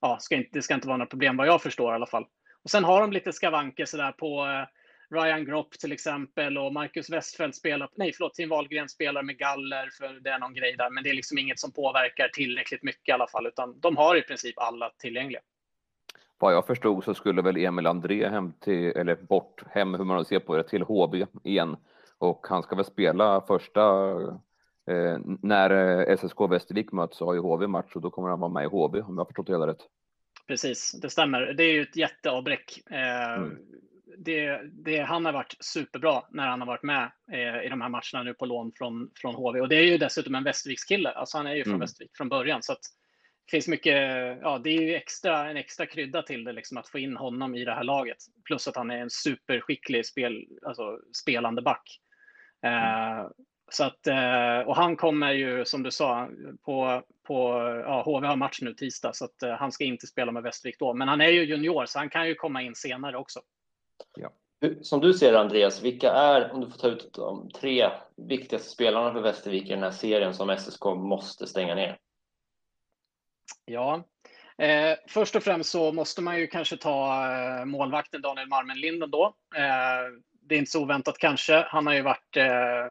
ja, ska inte, det ska inte vara några problem vad jag förstår i alla fall. Och sen har de lite skavanker sådär på eh, Ryan Gropp till exempel och Marcus Westfeldt spelar, nej förlåt, Tim Wahlgren spelar med galler för det är någon grej där, men det är liksom inget som påverkar tillräckligt mycket i alla fall, utan de har i princip alla tillgängliga vad jag förstod så skulle väl Emil André hem till, eller bort, hem hur man ser på det, till HB igen. Och han ska väl spela första, eh, när eh, SSK Västervik möts så har ju HV match och då kommer han vara med i HB om jag har förstått det hela rätt. Precis, det stämmer. Det är ju ett jätteavbräck. Eh, mm. det, det, han har varit superbra när han har varit med eh, i de här matcherna nu på lån från, från HV. Och det är ju dessutom en Västervikskille. Alltså han är ju från mm. Västervik från början. Så att finns mycket, ja det är ju extra, en extra krydda till det, liksom att få in honom i det här laget. Plus att han är en superskicklig spel, alltså, spelande back. Mm. Eh, så att, eh, och han kommer ju, som du sa, på, på ja, HV har match nu tisdag, så att eh, han ska inte spela med Västervik då. Men han är ju junior, så han kan ju komma in senare också. Ja. Som du ser Andreas, vilka är, om du får ta ut de tre viktigaste spelarna för Västervik i den här serien som SSK måste stänga ner? Ja, eh, först och främst så måste man ju kanske ta eh, målvakten Daniel Marmenlinden då. Eh, det är inte så oväntat kanske. Han har ju varit eh,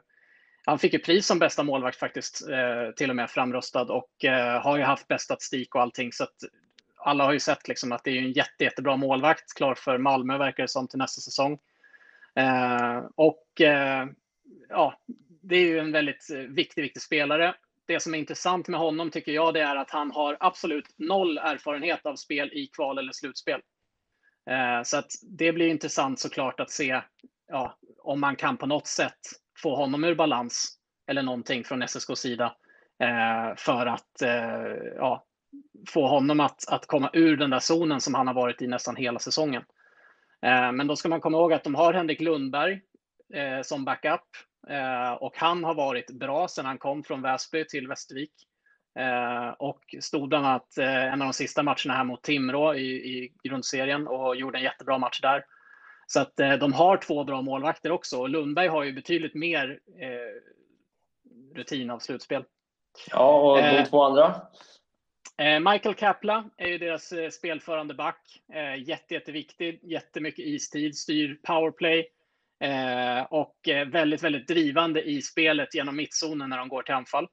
han fick ju pris som bästa målvakt faktiskt, eh, till och med framröstad och eh, har ju haft bäst statistik och allting. Så att alla har ju sett liksom att det är en jätte, jättebra målvakt, klar för Malmö verkar det som till nästa säsong. Eh, och eh, ja, det är ju en väldigt eh, viktig, viktig spelare. Det som är intressant med honom tycker jag, det är att han har absolut noll erfarenhet av spel i kval eller slutspel. Eh, så att det blir intressant såklart att se ja, om man kan på något sätt få honom ur balans eller någonting från SSKs sida eh, för att eh, ja, få honom att, att komma ur den där zonen som han har varit i nästan hela säsongen. Men då ska man komma ihåg att de har Henrik Lundberg som backup och han har varit bra sedan han kom från Väsby till Västervik. Eh, och stod bland annat en av de sista matcherna här mot Timrå i, i grundserien och gjorde en jättebra match där. Så att eh, de har två bra målvakter också. Och Lundberg har ju betydligt mer eh, rutin av slutspel. Ja, och de eh, två andra? Eh, Michael Kapla är ju deras eh, spelförande back. Eh, jätte, jätteviktig, jättemycket istid, styr powerplay Eh, och eh, väldigt, väldigt drivande i spelet genom mittzonen när de går till anfall.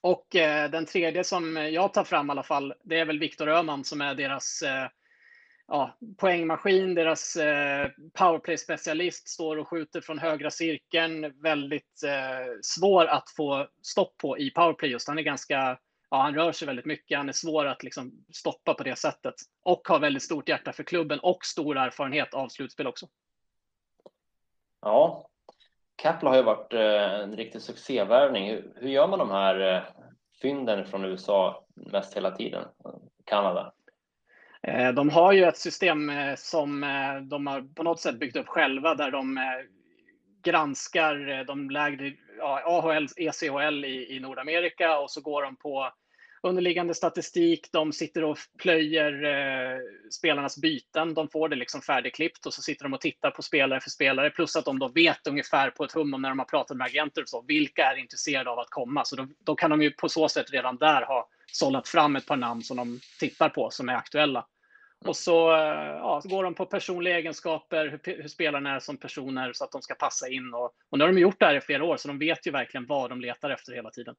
Och eh, den tredje som jag tar fram i alla fall, det är väl Viktor Öhman som är deras ja, poängmaskin, deras eh, powerplay-specialist står och skjuter från högra cirkeln. Väldigt eh, svår att få stopp på i powerplay just. Han är ganska, ja, han rör sig väldigt mycket. Han är svår att liksom stoppa på det sättet och har väldigt stort hjärta för klubben och stor erfarenhet av slutspel också. Ja, Kapla har ju varit eh, en riktig succévärvning. Hur, hur gör man de här eh, fynden från USA mest hela tiden? Kanada? Eh, de har ju ett system som de har på något sätt byggt upp själva där de granskar de lägre ja, AHL, ECHL i, i Nordamerika och så går de på underliggande statistik. De sitter och plöjer eh, spelarnas byten. De får det liksom färdigklippt och så sitter de och tittar på spelare för spelare. Plus att de då vet ungefär på ett hum om när de har pratat med agenter och så, vilka är intresserade av att komma. Så då, då kan de ju på så sätt redan där ha sållat fram ett par namn som de tittar på som är aktuella. Och så, eh, ja, så går de på personliga egenskaper, hur, hur spelarna är som personer så att de ska passa in. Och, och nu har de gjort det här i flera år, så de vet ju verkligen vad de letar efter hela tiden.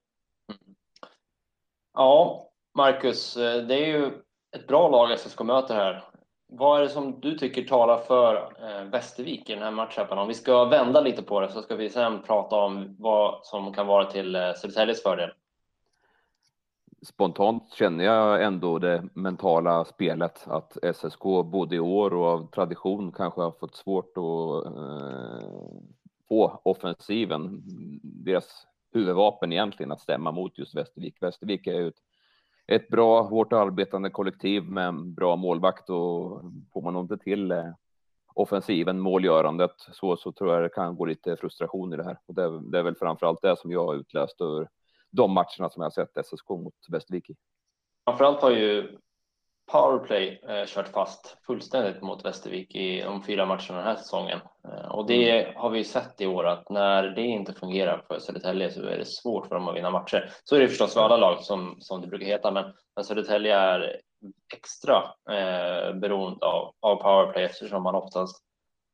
Ja, Marcus, eh, det är ju ett bra lag SSK möter här. Vad är det som du tycker talar för eh, Västervik i den här matchen? Om vi ska vända lite på det så ska vi sen prata om vad som kan vara till eh, Södertäljes fördel spontant känner jag ändå det mentala spelet att SSK både i år och av tradition kanske har fått svårt att eh, få offensiven, deras huvudvapen egentligen att stämma mot just Västervik. Västervik är ju ett, ett bra, hårt arbetande kollektiv med en bra målvakt och får man inte till eh, offensiven, målgörandet, så, så tror jag det kan gå lite frustration i det här. Och det, det är väl framför allt det som jag har utläst ur de matcherna som jag sett SSK mot Västervik i. Framförallt har ju powerplay eh, kört fast fullständigt mot Västervik i de fyra matcherna den här säsongen. Eh, och det mm. har vi sett i år att när det inte fungerar för Södertälje så är det svårt för dem att vinna matcher. Så är det förstås för alla lag som, som det brukar heta, men, men Södertälje är extra eh, beroende av, av powerplay eftersom man oftast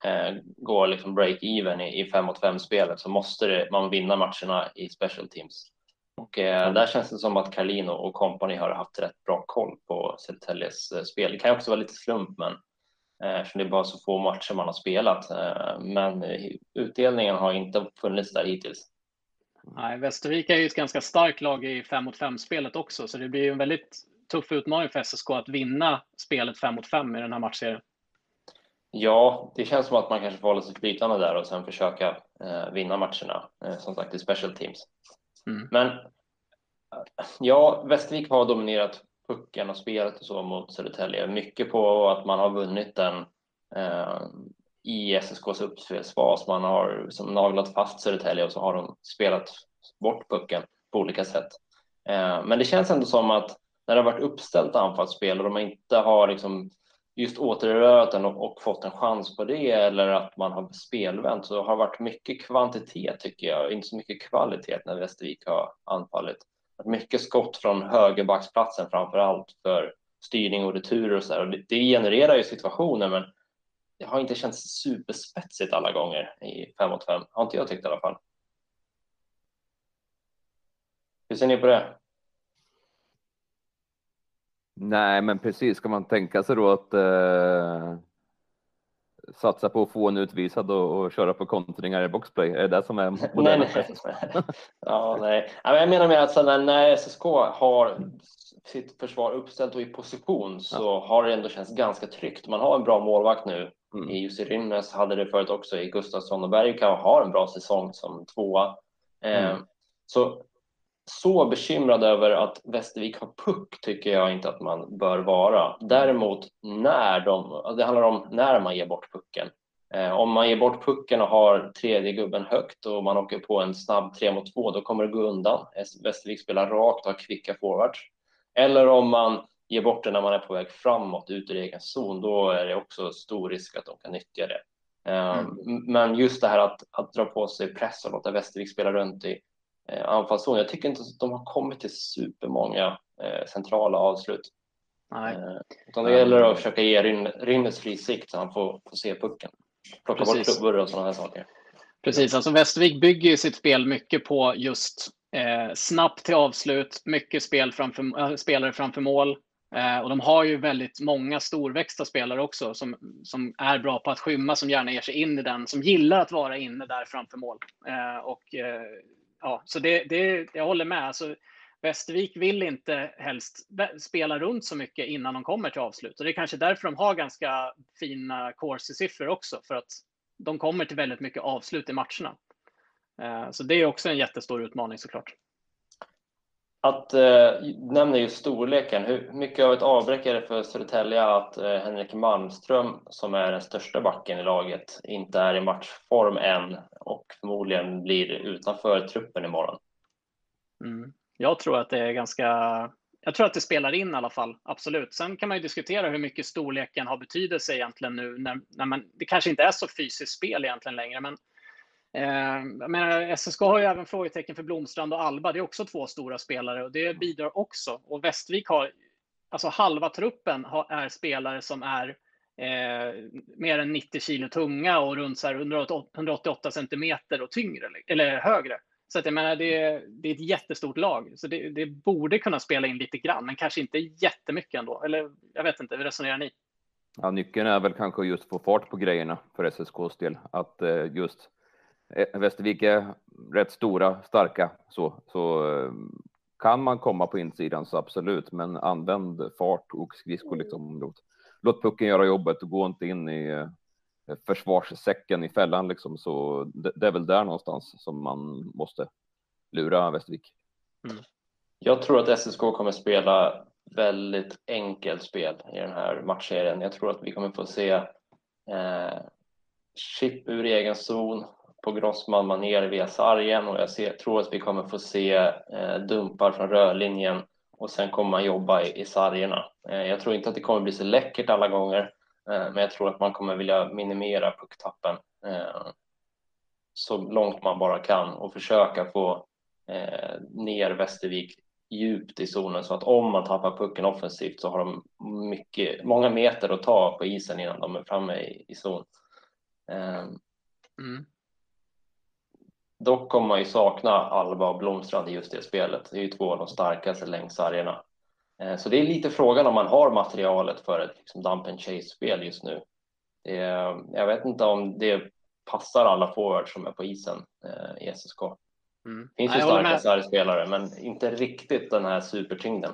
eh, går liksom break-even i, i fem mot fem spelet så måste det, man vinna matcherna i special teams. Och eh, där känns det som att Carlino och company har haft rätt bra koll på Södertäljes eh, spel. Det kan också vara lite slump, men eh, eftersom det är bara så få matcher man har spelat. Eh, men utdelningen har inte funnits där hittills. Nej, Västervik är ju ett ganska starkt lag i 5 mot 5 spelet också, så det blir ju en väldigt tuff utmaning för SSK att vinna spelet 5 mot 5 i den här matchserien. Ja, det känns som att man kanske får hålla sig flytande där och sen försöka eh, vinna matcherna, eh, som sagt i special teams. Mm. Men ja, Västervik har dominerat pucken och spelet och så mot Södertälje. Mycket på att man har vunnit den eh, i SSKs uppspelsfas. Man har som naglat fast Södertälje och så har de spelat bort pucken på olika sätt. Eh, men det känns ändå som att när det har varit uppställt anfallsspel och de inte har liksom just återerövrat den och, och, fått en chans på det eller att man har spelvänt så har det varit mycket kvantitet tycker jag, inte så mycket kvalitet när Västervik har anfallit. Mycket skott från högerbacksplatsen framför allt för styrning och returer och så där. Och det, det genererar ju situationer men det har inte känts superspetsigt alla gånger i 5 mot 5, har inte jag tyckt i alla fall. Hur ser ni på det? Nej, men precis. Ska man tänka sig då att eh, satsa på att få en utvisad och, och köra på kontringar i boxplay? Är det det som är modellen? nej, nej. ja, nej. Jag menar med att när, när SSK har sitt försvar uppställt och i position så ja. har det ändå känts ganska tryggt. Man har en bra målvakt nu. Mm. I Jussi Rynnes hade det förut också. I Gustafsson och Berg kan ha en bra säsong som tvåa. Eh, mm. Så så bekymrad över att Västervik har puck tycker jag inte att man bör vara. Däremot när de, det handlar om när man ger bort pucken. Eh, om man ger bort pucken och har tredje gubben högt och man åker på en snabb tre mot två, då kommer det gå undan. Västervik spelar rakt och har kvicka forwards. Eller om man ger bort den när man är på väg framåt ut ur egen zon, då är det också stor risk att de kan nyttja det. Eh, mm. Men just det här att, att dra på sig press och låta Västervik spela runt i anfallszon. Jag tycker inte att de har kommit till supermånga eh, centrala avslut. Nej. Eh, utan det gäller att försöka ge Rynnes fri sikt så han får, får se pucken. Plocka Precis. bort klubbor och sådana här saker. Precis, alltså Västervik bygger ju sitt spel mycket på just eh, snabbt till avslut, mycket spel framför, äh, spelare framför mål. Eh, och de har ju väldigt många storväxta spelare också som, som är bra på att skymma, som gärna ger sig in i den, som gillar att vara inne där framför mål. Eh, och eh, ja, så det, det, jag håller med. Alltså, Västervik vill inte helst spela runt så mycket innan de kommer till avslut. Och det är kanske därför de har ganska fina corsi-siffror också, för att de kommer till väldigt mycket avslut i matcherna. Eh, så det är också en jättestor utmaning såklart. Att eh, nämna just storleken, hur mycket av ett avbräck är det för Södertälje att eh, Henrik Malmström, som är den största backen i laget, inte är i matchform än och förmodligen blir utanför truppen imorgon? Mm. Jag tror att det är ganska jag tror att det spelar in i alla fall, absolut. Sen kan man ju diskutera hur mycket storleken har betydelse egentligen nu när, när man, det kanske inte är så fysiskt spel egentligen längre, men Eh, menar, SSK har ju även frågetecken för Blomstrand och Alba. Det är också två stora spelare och det bidrar också. Och Västervik har, alltså halva truppen har, är spelare som är eh, mer än 90 kilo tunga och runt så 188 centimeter och tyngre eller högre. Så att jag menar, det, är, det är ett jättestort lag, så det, det, borde kunna spela in lite grann, men kanske inte jättemycket ändå. Eller jag vet inte, hur resonerar ni? Ja, nyckeln är väl kanske just få fart på grejerna för SSKs del, att eh, just Västervik är rätt stora, starka så, så eh, kan man komma på insidan så absolut, men använd fart och skridskor liksom. Låt, låt pucken göra jobbet och gå inte in i eh, försvarssäcken i fällan liksom. Så det, det är väl där någonstans som man måste lura Västervik. Mm. Jag tror att SSK kommer spela väldigt enkelt spel i den här matchserien. Jag tror att vi kommer få se eh, chip ur egen zon, på Grossman maner via sargen och jag ser, tror att vi kommer få se eh, dumpar från rörlinjen och sen kommer man jobba i, i sargerna. Eh, jag tror inte att det kommer bli så läckert alla gånger, eh, men jag tror att man kommer vilja minimera pucktappen eh, så långt man bara kan och försöka få eh, ner Västervik djupt i zonen så att om man tappar pucken offensivt så har de mycket, många meter att ta på isen innan de är framme i, i zon. Eh, mm. Dock kommer man ju sakna Alba och Blomstrand i just det spelet. Det är ju två av de starkaste längs sargerna. Eh, så det är lite frågan om man har materialet för ett liksom dump and chase-spel just nu. Är, jag vet inte om det passar alla forwards som är på isen eh, i SSK. Mm. Det finns ju starka sargspelare, men inte riktigt den här supertyngden.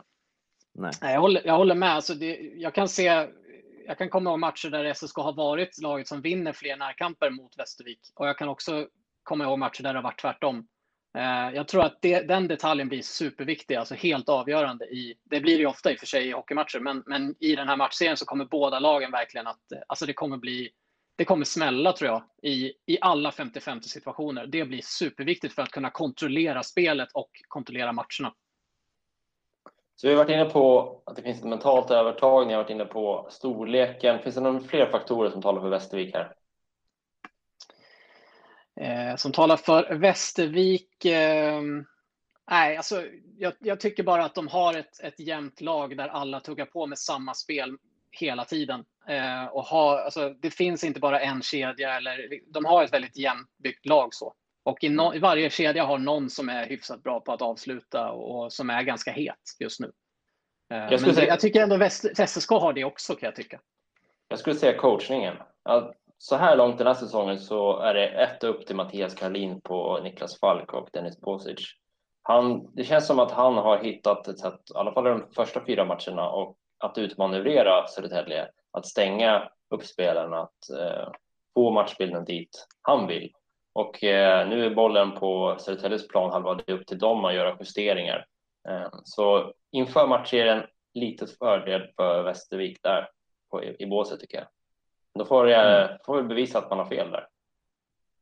Nej. Jag, håller, jag håller med. Alltså det, jag kan se jag kan komma ihåg matcher där SSK har varit laget som vinner fler närkamper mot Västervik. Och jag kan också komma ihåg matcher där det har varit tvärtom. Eh, jag tror att det, den detaljen blir superviktig, alltså helt avgörande. I, det blir det ju ofta i och för sig i hockeymatcher, men, men i den här matchserien så kommer båda lagen verkligen att, eh, alltså det kommer bli, det kommer smälla tror jag i, i alla 50-50 situationer. Det blir superviktigt för att kunna kontrollera spelet och kontrollera matcherna. Så vi har varit inne på att det finns ett mentalt övertag, ni har varit inne på storleken. Finns det några fler faktorer som talar för Västervik här? Eh, som talar för Västervik. Eh, nej, alltså, jag, jag, tycker bara att de har ett, ett jämnt lag där alla tuggar på med samma spel hela tiden. Eh, och ha, alltså, det finns inte bara en kedja, eller, de har ett väldigt jämnt lag. så. Och i, no, i, varje kedja har någon som är hyfsat bra på att avsluta och som är ganska het just nu. Eh, jag, säga, jag tycker ändå Väst, SSK har det också kan jag tycka. Jag skulle säga coachningen. Så här långt den här säsongen så är det ett upp till Mattias Karlin på Niklas Falk och Dennis Bosic. Han, det känns som att han har hittat ett sätt, i alla fall de första fyra matcherna, och att utmanövrera Södertälje, att stänga upp spelarna, att eh, få matchbilden dit han vill. Och eh, nu är bollen på Södertäljes planhalva, det är upp till dem att göra justeringar. Eh, så inför matchserien, lite fördel för Västervik där på, i, i båset tycker jag. Då får, jag, mm. får vi bevisa att man har fel där.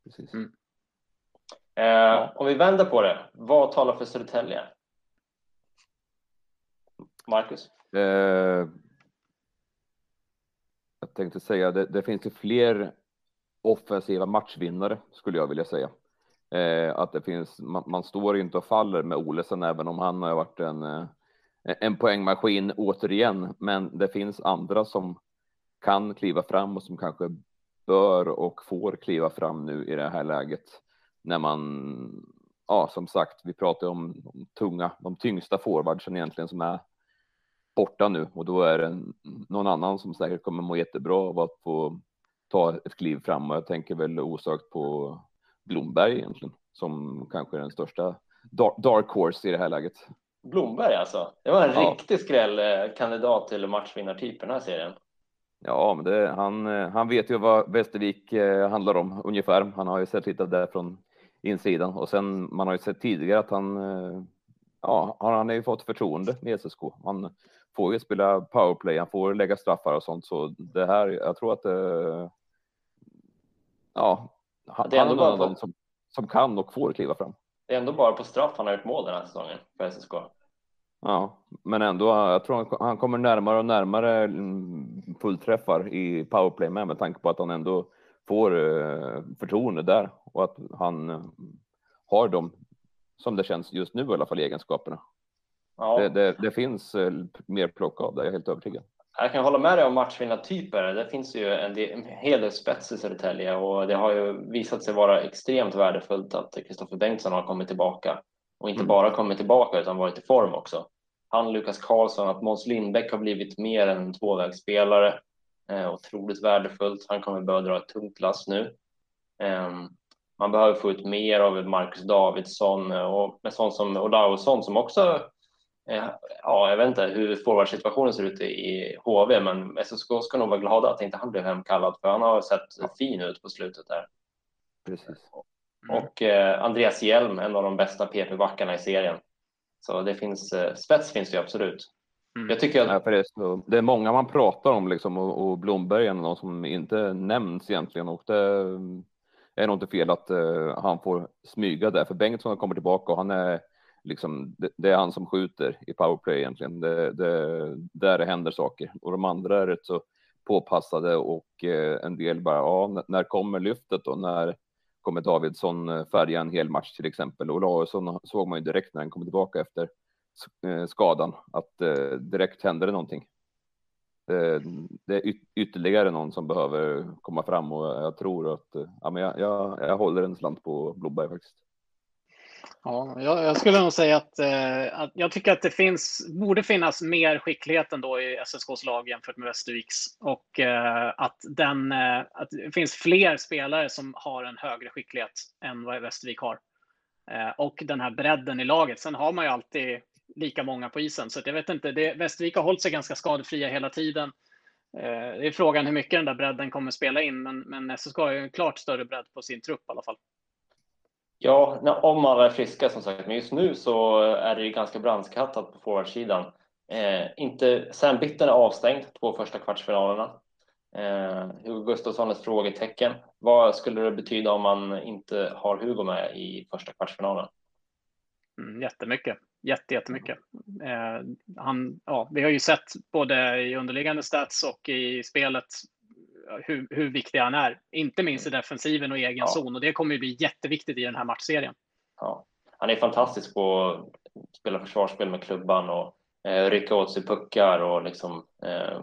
Precis. Mm. Eh, ja. Om vi vänder på det, vad talar för Södertälje? Marcus? Eh, jag tänkte säga, det, det finns ju fler offensiva matchvinnare skulle jag vilja säga. Eh, att det finns, man, man, står inte och faller med Olesen även om han har varit en, eh, en poängmaskin återigen. Men det finns andra som kan kliva fram och som kanske bör och får kliva fram nu i det här läget när man, ja, som sagt, vi pratar om de tunga, de tyngsta forwardsen egentligen som är borta nu och då är det någon annan som säkert kommer må jättebra av att få ta ett kliv fram och jag tänker väl osökt på Blomberg egentligen som kanske är den största dark horse i det här läget. Blomberg alltså. Det var en ja. riktig skrällkandidat till matchvinnartyp den här serien. Ja, men det, han, han vet ju vad Västervik eh, handlar om ungefär. Han har ju sett lite där från insidan och sen man har ju sett tidigare att han, eh, ja, han har ju fått förtroende med SSK. Han får ju spela powerplay, han får lägga straffar och sånt, så det här, jag tror att eh, ja, han, det är ändå han är någon som, som kan och får kliva fram. Det är ändå bara på straff han har gjort mål den här säsongen för SSK. Ja, men ändå, jag tror han kommer närmare och närmare fullträffar i powerplay med, med tanke på att han ändå får eh, förtroende där och att han eh, har dem som det känns just nu i alla fall egenskaperna. Ja. Det, det, det finns eh, mer plock av det, jag är helt övertygad. Jag kan hålla med dig om matchvinnartyper. Det finns ju en, del, en hel del spets i Södertälje och det har ju visat sig vara extremt värdefullt att Kristoffer Bengtsson har kommit tillbaka och inte mm. bara kommit tillbaka utan varit i form också. Han, Lukas Karlsson, att Måns Lindbäck har blivit mer än en tvåvägsspelare. Eh, otroligt värdefullt. Han kommer behöva dra ett tungt lass nu. Eh, man behöver få ut mer av Marcus Davidsson och med sånt som Olausson som också eh, Ja, jag vet inte hur forwardsituationen ser ut i HV, men SSK ska nog vara glada att inte han blev hemkallad, för han har sett fin ut på slutet där. Precis. Mm. Och eh, Andreas Hjelm, en av de bästa PP-backarna i serien. Så det finns, eh, spets finns det absolut. Mm. Jag tycker att... Ja, det, är så, det är många man pratar om liksom och, och Blomberg är någon som inte nämns egentligen och det är nog inte fel att uh, han får smyga där för Bengtsson har kommit tillbaka och han är liksom, det, det är han som skjuter i powerplay egentligen. Det, det, där det händer saker och de andra är rätt så påpassade och uh, en del bara, ja, när kommer lyftet då? När kommer Davidsson eh, färga en hel match till exempel. Och Olausson såg man ju direkt när han kom tillbaka efter eh, skadan att eh, direkt hände det någonting. Det är ytterligare någon som behöver komma fram och jag tror att ja, men jag, jag, jag håller en slant på Blomberg faktiskt. Ja, jag, jag, skulle nog säga att, eh, att, jag tycker att det finns, borde finnas mer skicklighet ändå i SSKs lag jämfört med Västerviks. Och eh, att, den, eh, att det finns fler spelare som har en högre skicklighet än vad Västervik har. Eh, och den här bredden i laget. Sen har man ju alltid lika många på isen. Så jag vet inte, det, Västervik har hållit sig ganska skadefria hela tiden. Eh, det är frågan hur mycket den där bredden kommer spela in, men, men SSK har ju en klart större bredd på sin trupp i alla fall. Ja, om alla är friska som sagt, men just nu så är det ju ganska brandskattat på forwardsidan. Eh, inte, Sam Bitten är avstängd två första kvartsfinalerna. Eh, Hugo Gustafsson är ett frågetecken. Vad skulle det betyda om man inte har Hugo med i första kvartsfinalen? Mm, jättemycket, Jätte, jättemycket. Eh, han, ja, vi har ju sett både i underliggande stats och i spelet hur, hur viktig han är. Inte minst i defensiven och egen ja. zon och det kommer ju bli jätteviktigt i den här matchserien. Ja. Han är fantastisk på att spela försvarsspel med klubban och eh, rycka åt sig puckar och liksom eh,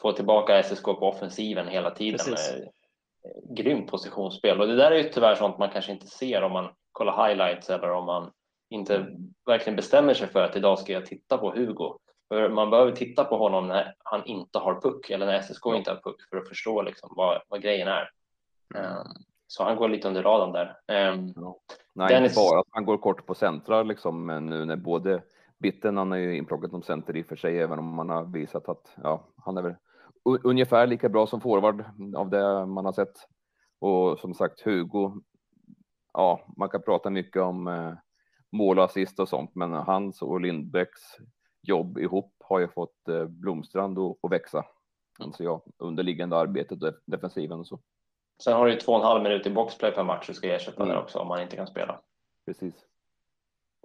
få tillbaka SSK på offensiven hela tiden. Precis. Med, eh, grymt positionsspel och det där är ju tyvärr sånt man kanske inte ser om man kollar highlights eller om man inte verkligen bestämmer sig för att idag ska jag titta på Hugo. För man behöver titta på honom när han inte har puck eller när SSK inte har puck för att förstå liksom vad, vad grejen är. Um, så han går lite under radarn där. Um. Nej, Dennis... inte bara att han går kort på centrar liksom, men nu när både Bitten, han är ju inplockat som center i och för sig, även om man har visat att ja, han är väl ungefär lika bra som forward av det man har sett. Och som sagt, Hugo, ja, man kan prata mycket om eh, mål och assist och sånt, men hans och Lindbäcks jobb ihop har ju fått eh, Blomstrand att växa. Alltså jag, underliggande arbetet och defensiven och så. Sen har du ju två och en halv minut i boxplay per match du ska ersätta mm. där också om man inte kan spela. Precis.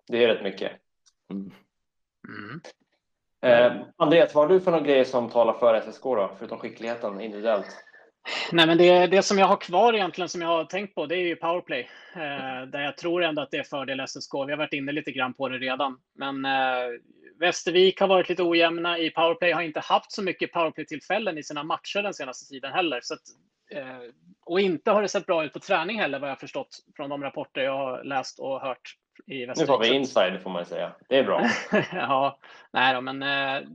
Det är rätt mycket. Mm. Mm. Eh, Andreas, vad har du för några grejer som talar för SSK då, förutom skickligheten individuellt? Nej, men det, det som jag har kvar egentligen som jag har tänkt på, det är ju powerplay. Eh, där jag tror ändå att det är fördel SSK. Vi har varit inne lite grann på det redan. Men eh, Västervik har varit lite ojämna i powerplay, har inte haft så mycket powerplay-tillfällen i sina matcher den senaste tiden heller. Så att, eh, och inte har det sett bra ut på träning heller, vad jag förstått från de rapporter jag har läst och hört i Västervik. Nu får vi inside får man säga. Det är bra. ja, nej då, men eh,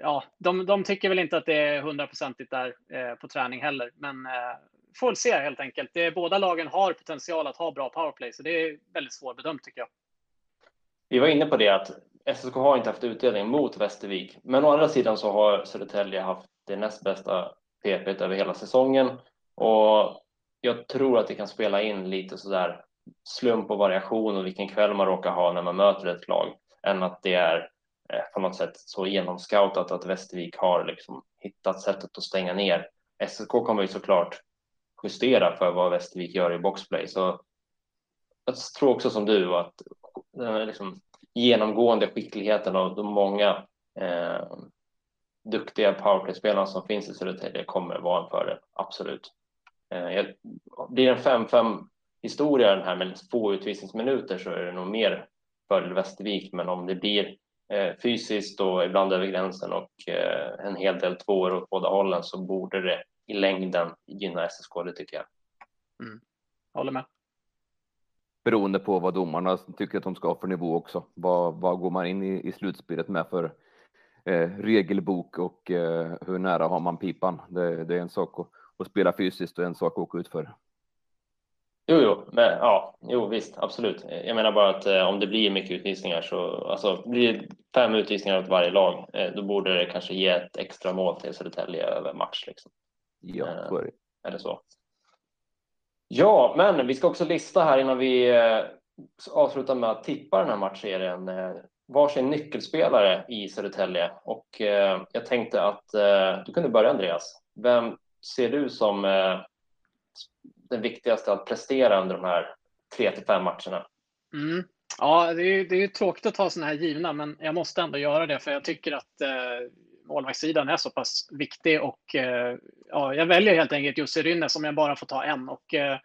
ja, de, de tycker väl inte att det är hundraprocentigt där eh, på träning heller. Men eh, får se helt enkelt. Det, båda lagen har potential att ha bra powerplay, så det är väldigt svårbedömt tycker jag. Vi var inne på det att SSK har inte haft utdelning mot Västervik, men å andra sidan så har Södertälje haft det näst bästa PP över hela säsongen och jag tror att det kan spela in lite sådär slump och variation och vilken kväll man råkar ha när man möter ett lag än att det är eh, på något sätt så genomscoutat att Västervik har liksom hittat sättet att stänga ner. SSK kommer ju såklart justera för vad Västervik gör i boxplay, så jag tror också som du att den liksom genomgående skickligheten av de många eh, duktiga powerplay-spelarna som finns i Södertälje kommer vara en fördel, absolut. Eh, blir det en 5-5 historia den här med få utvisningsminuter så är det nog mer fördel Västervik, men om det blir eh, fysiskt och ibland över gränsen och eh, en hel del tvåor åt båda hållen så borde det i längden gynna SSK, det tycker jag. Mm. Håller med. Beroende på vad domarna tycker att de ska ha för nivå också. Vad, vad går man in i, i slutspelet med för eh, regelbok och eh, hur nära har man pipan? Det, det är en sak att, att spela fysiskt och en sak att åka ut för. Jo, jo, men ja, jo visst, absolut. Jag menar bara att eh, om det blir mycket utvisningar så, alltså blir det fem utvisningar åt varje lag, eh, då borde det kanske ge ett extra mål till Södertälje över match liksom. Ja, eh, så är det. Eller så. Ja, men vi ska också lista här innan vi eh, avslutar med att tippa den här matchserien. Eh, varsin nyckelspelare i Södertälje och eh, jag tänkte att du kunde börja Andreas. Vem ser du som den viktigaste att prestera under de här tre till fem matcherna? Mm. Ja, det är, det är tråkigt att ta sådana här givna, men jag måste ändå göra det för jag tycker att eh, målvaktssidan är så pass viktig och eh, ja, jag väljer helt enkelt Jussi Rynne om jag bara får ta en. Och, eh,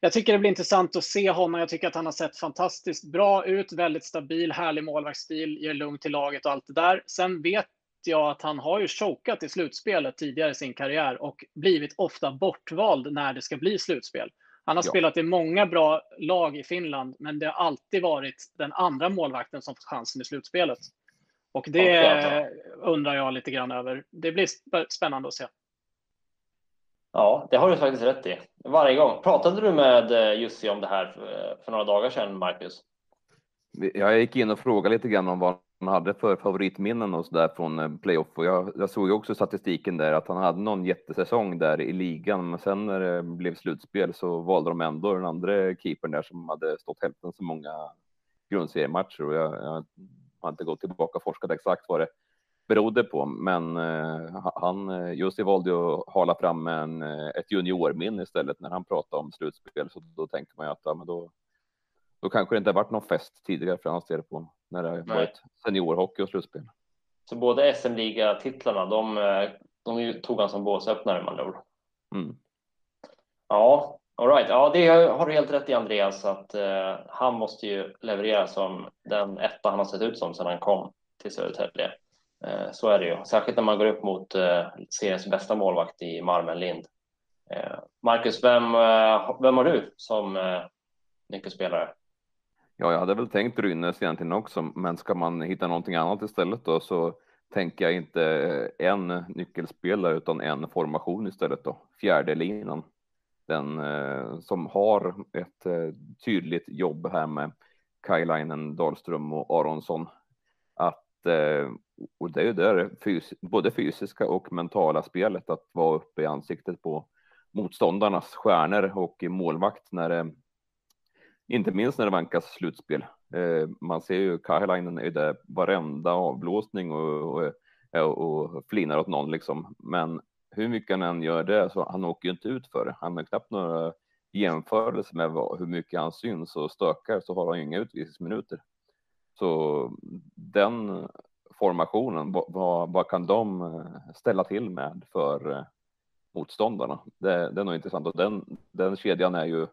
jag tycker det blir intressant att se honom. Jag tycker att han har sett fantastiskt bra ut, väldigt stabil, härlig målvaktsstil, ger lugn till laget och allt det där. Sen vet jag att han har ju chokat i slutspelet tidigare i sin karriär och blivit ofta bortvald när det ska bli slutspel. Han har ja. spelat i många bra lag i Finland, men det har alltid varit den andra målvakten som fått chansen i slutspelet. Och det ja, undrar jag lite grann över. Det blir spännande att se. Ja, det har du faktiskt rätt i. Varje gång. Pratade du med eh, Jussi om det här för, för några dagar sedan, Marcus? Jag gick in och frågade lite grann om vad man hade för favoritminnen och så där från eh, playoff. Och jag, jag såg ju också statistiken där att han hade någon jättesäsong där i ligan, men sen när det blev slutspel så valde de ändå den andra keepern där som hade stått hälften så många grundseriematcher. Och jag, jag har inte gått tillbaka och forskat exakt vad det berodde på, men eh, han eh, just Jussi valde att hala fram en, eh, ett juniorminne istället när han pratade om slutspel, så då tänker man ju att ja, men då, då kanske det inte varit någon fest tidigare för hans del på när det varit seniorhockey och slutspel. Så båda SM-ligatitlarna, de, de tog han som båsöppnare med andra. Mm. Ja, alright. Ja, det har du helt rätt i Andreas, att uh, han måste ju leverera som den etta han har sett ut som sedan han kom till Södertälje. Uh, så är det ju, särskilt när man går upp mot uh, seriens bästa målvakt i Marmen Lind. Marcus, vem, vem har du som nyckelspelare? Ja, jag hade väl tänkt Rynnes egentligen också, men ska man hitta någonting annat istället då så tänker jag inte eh, en nyckelspelare utan en formation istället då, fjärde linan. Den eh, som har ett eh, tydligt jobb här med Kajlainen, Dahlström och Aronsson. Att, eh, och det är ju där fys både fysiska och mentala spelet att vara uppe i ansiktet på motståndarnas stjärnor och målvakt när det inte minst när det vankas slutspel. Eh, man ser ju Kahelainen är ju där varenda avblåsning och, och, eh, och flinar åt någon liksom. Men hur mycket han än gör det så han åker ju inte ut för det. Han har knappt några jämförelser med vad, hur mycket han syns och stökar så har han ju inga utvisningsminuter. Så den formationen, vad, vad kan de eh, ställa till med för motståndarna? Det, det är nog intressant och den, den kedjan är ju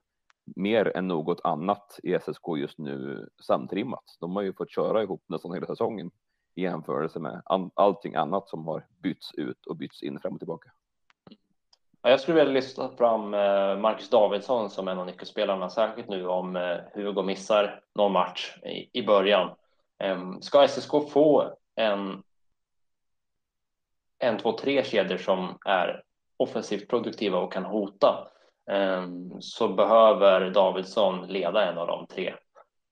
mer än något annat i SSK just nu samtrimmat. De har ju fått köra ihop nästan hela säsongen i jämförelse med allting annat som har bytts ut och bytts in fram och tillbaka. Jag skulle vilja lyfta fram eh, Marcus Davidsson som en av nyckelspelarna, särskilt nu om eh, Hugo missar någon match i, början. Ehm, ska SSK få en en, två, tre kedjor som är offensivt produktiva och kan hota Ehm, så behöver Davidsson leda en av de tre.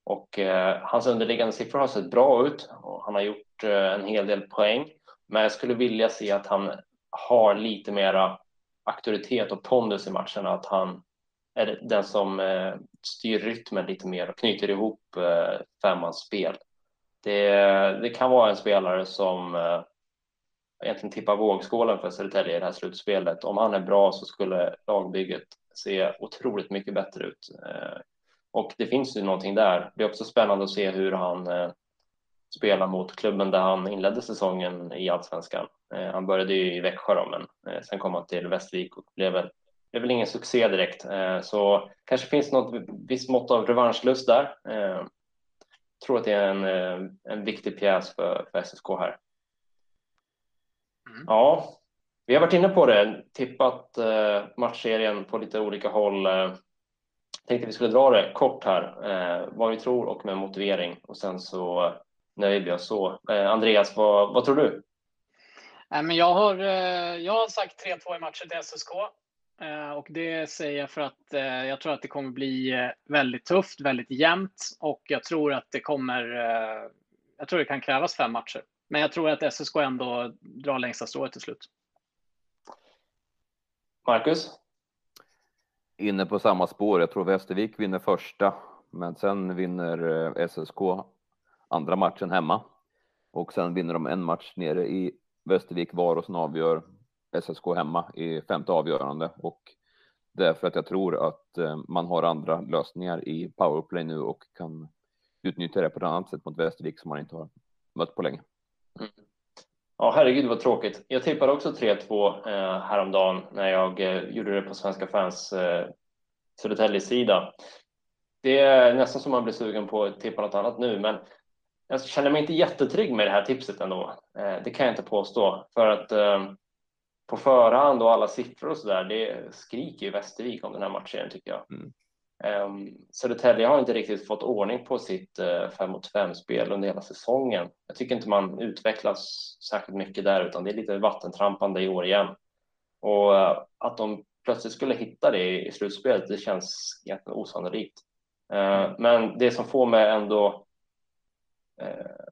Och eh, hans underliggande siffror har sett bra ut och han har gjort eh, en hel del poäng. Men jag skulle vilja se att han har lite mera auktoritet och pondus i matcherna, att han är den som eh, styr rytmen lite mer och knyter ihop eh, femmans spel. Det, det kan vara en spelare som eh, egentligen tippar vågskålen för Södertälje i det här slutspelet. Om han är bra så skulle lagbygget se otroligt mycket bättre ut. Eh, och det finns ju någonting där. Det är också spännande att se hur han eh, spelar mot klubben där han inledde säsongen i allsvenskan. Eh, han började ju i Växjö då, men sen kom han till Västervik och blev väl, blev väl ingen succé direkt. Så kanske finns något visst mått av revanschlust där. Jag tror att det är en, en viktig pjäs för, för SSK här. Mm. Ja, vi har varit inne på det, tippat eh, matchserien på lite olika håll. Eh, tänkte vi skulle dra det kort här, eh, vad vi tror och med motivering och sen så nöjer vi oss så. Eh, Andreas, vad, vad tror du? Eh, men jag, har, eh, jag har sagt 3-2 i matchen till SSK. Eh, och det säger jag för att jag tror att det kommer bli väldigt tufft, väldigt jämnt och jag tror att det kommer. Jag tror det kan krävas fem matcher, men jag tror att SSK ändå drar längsta strået till slut. Marcus? Inne på samma spår. Jag tror Västervik vinner första, men sen vinner eh, SSK andra matchen hemma och sen vinner de en match nere i Västervik var och sen avgör SSK hemma i femte avgörande och därför att jag tror att eh, man har andra lösningar i powerplay nu och kan utnyttja det på ett annat sätt mot Västervik som man inte har mött på länge. Mm. Ja, herregud vad tråkigt. Jag tippade också 3-2 eh, häromdagen när jag eh, gjorde det på Svenska fans eh, Södertälje-sida. Det är nästan som man blir sugen på att tippa något annat nu, men jag känner mig inte jättetrygg med det här tipset ändå. Eh, det kan jag inte påstå för att eh, på förhand och alla siffror och så där, det skriker ju Västervik om den här matchen tycker jag. Mm. Um, Södertälje har inte riktigt fått ordning på sitt uh, mot 5-spel under hela säsongen. Jag tycker inte man utvecklas särskilt mycket där, utan det är lite vattentrampande i år igen. Och uh, att de plötsligt skulle hitta det i, slutspelet, det känns egentligen osannolikt. Uh, men det som får mig ändå eh,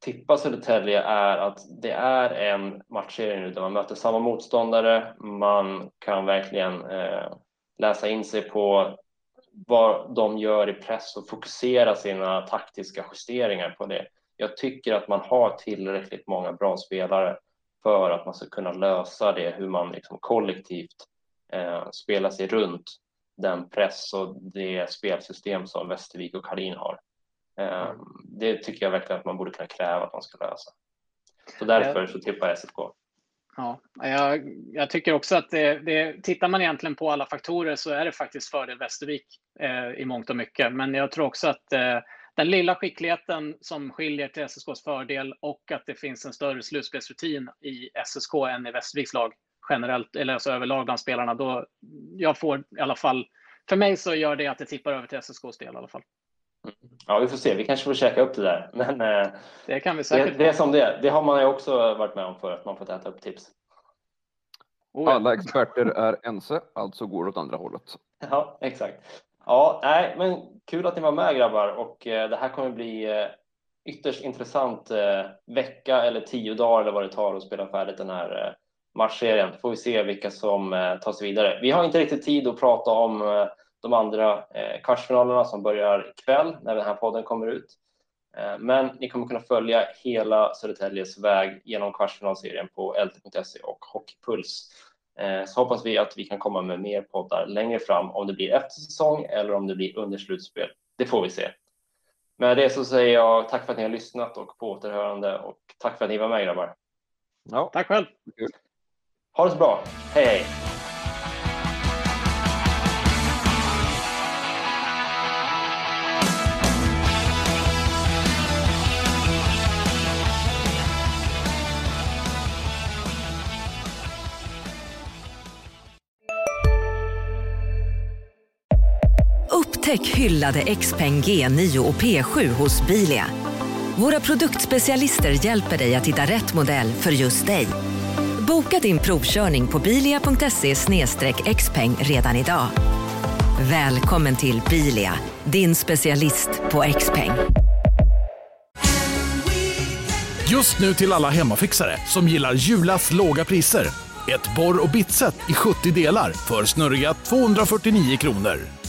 tippa Södertälje är att det är en matchserie nu där man möter samma motståndare. Man kan verkligen läsa in sig på vad de gör i press och fokusera sina taktiska justeringar på det. Jag tycker att man har tillräckligt många bra spelare för att man ska kunna lösa det, hur man liksom kollektivt eh, spelar sig runt den press och det spelsystem som Västervik och Karin har. Eh, det tycker jag verkligen att man borde kunna kräva att man ska lösa. Så därför så tippar jag SFK. Ja, jag, jag, tycker också att det, det, tittar man egentligen på alla faktorer så är det faktiskt fördel Västervik eh, i mångt och mycket. Men jag tror också att eh, den lilla skickligheten som skiljer till SSKs fördel och att det finns en större slutspelsrutin i SSK än i Västerviks lag generellt, eller alltså överlag bland spelarna, då jag får i alla fall, för mig så gör det att det tippar över till SSKs del i alla fall. Ja, vi får se. Vi kanske får käka upp det där. Men eh, det kan vi säkert. Det, det är som det är. Det har man ju också varit med om för att man fått äta upp tips. Oh, ja. Alla experter är ense, alltså går åt andra hållet. Ja, exakt. Ja, nej, men kul att ni var med grabbar och eh, det här kommer bli eh, ytterst intressant eh, vecka eller tio dagar eller vad det tar att spela färdigt den här eh, matchserien. Får vi se vilka som eh, tar sig vidare. Vi har inte riktigt tid att prata om eh, de andra eh, kvartsfinalerna som börjar ikväll när den här podden kommer ut. Eh, men ni kommer kunna följa hela Södertäljes väg genom kvartsfinalserien på lt.se och Hockeypuls. Eh, så hoppas vi att vi kan komma med mer poddar längre fram om det blir efter säsong eller om det blir under slutspel. Det får vi se. Med det så säger jag tack för att ni har lyssnat och på återhörande och tack för att ni var med grabbar. Ja, tack själv. Ha det så bra. Hej hej. Upptäck hyllade XPeng G9 och P7 hos Bilia. Våra produktspecialister hjälper dig att hitta rätt modell för just dig. Boka din provkörning på bilia.se xpeng redan idag. Välkommen till Bilia, din specialist på XPeng. Just nu till alla hemmafixare som gillar Julas låga priser. Ett borr och bitset i 70 delar för snurriga 249 kronor.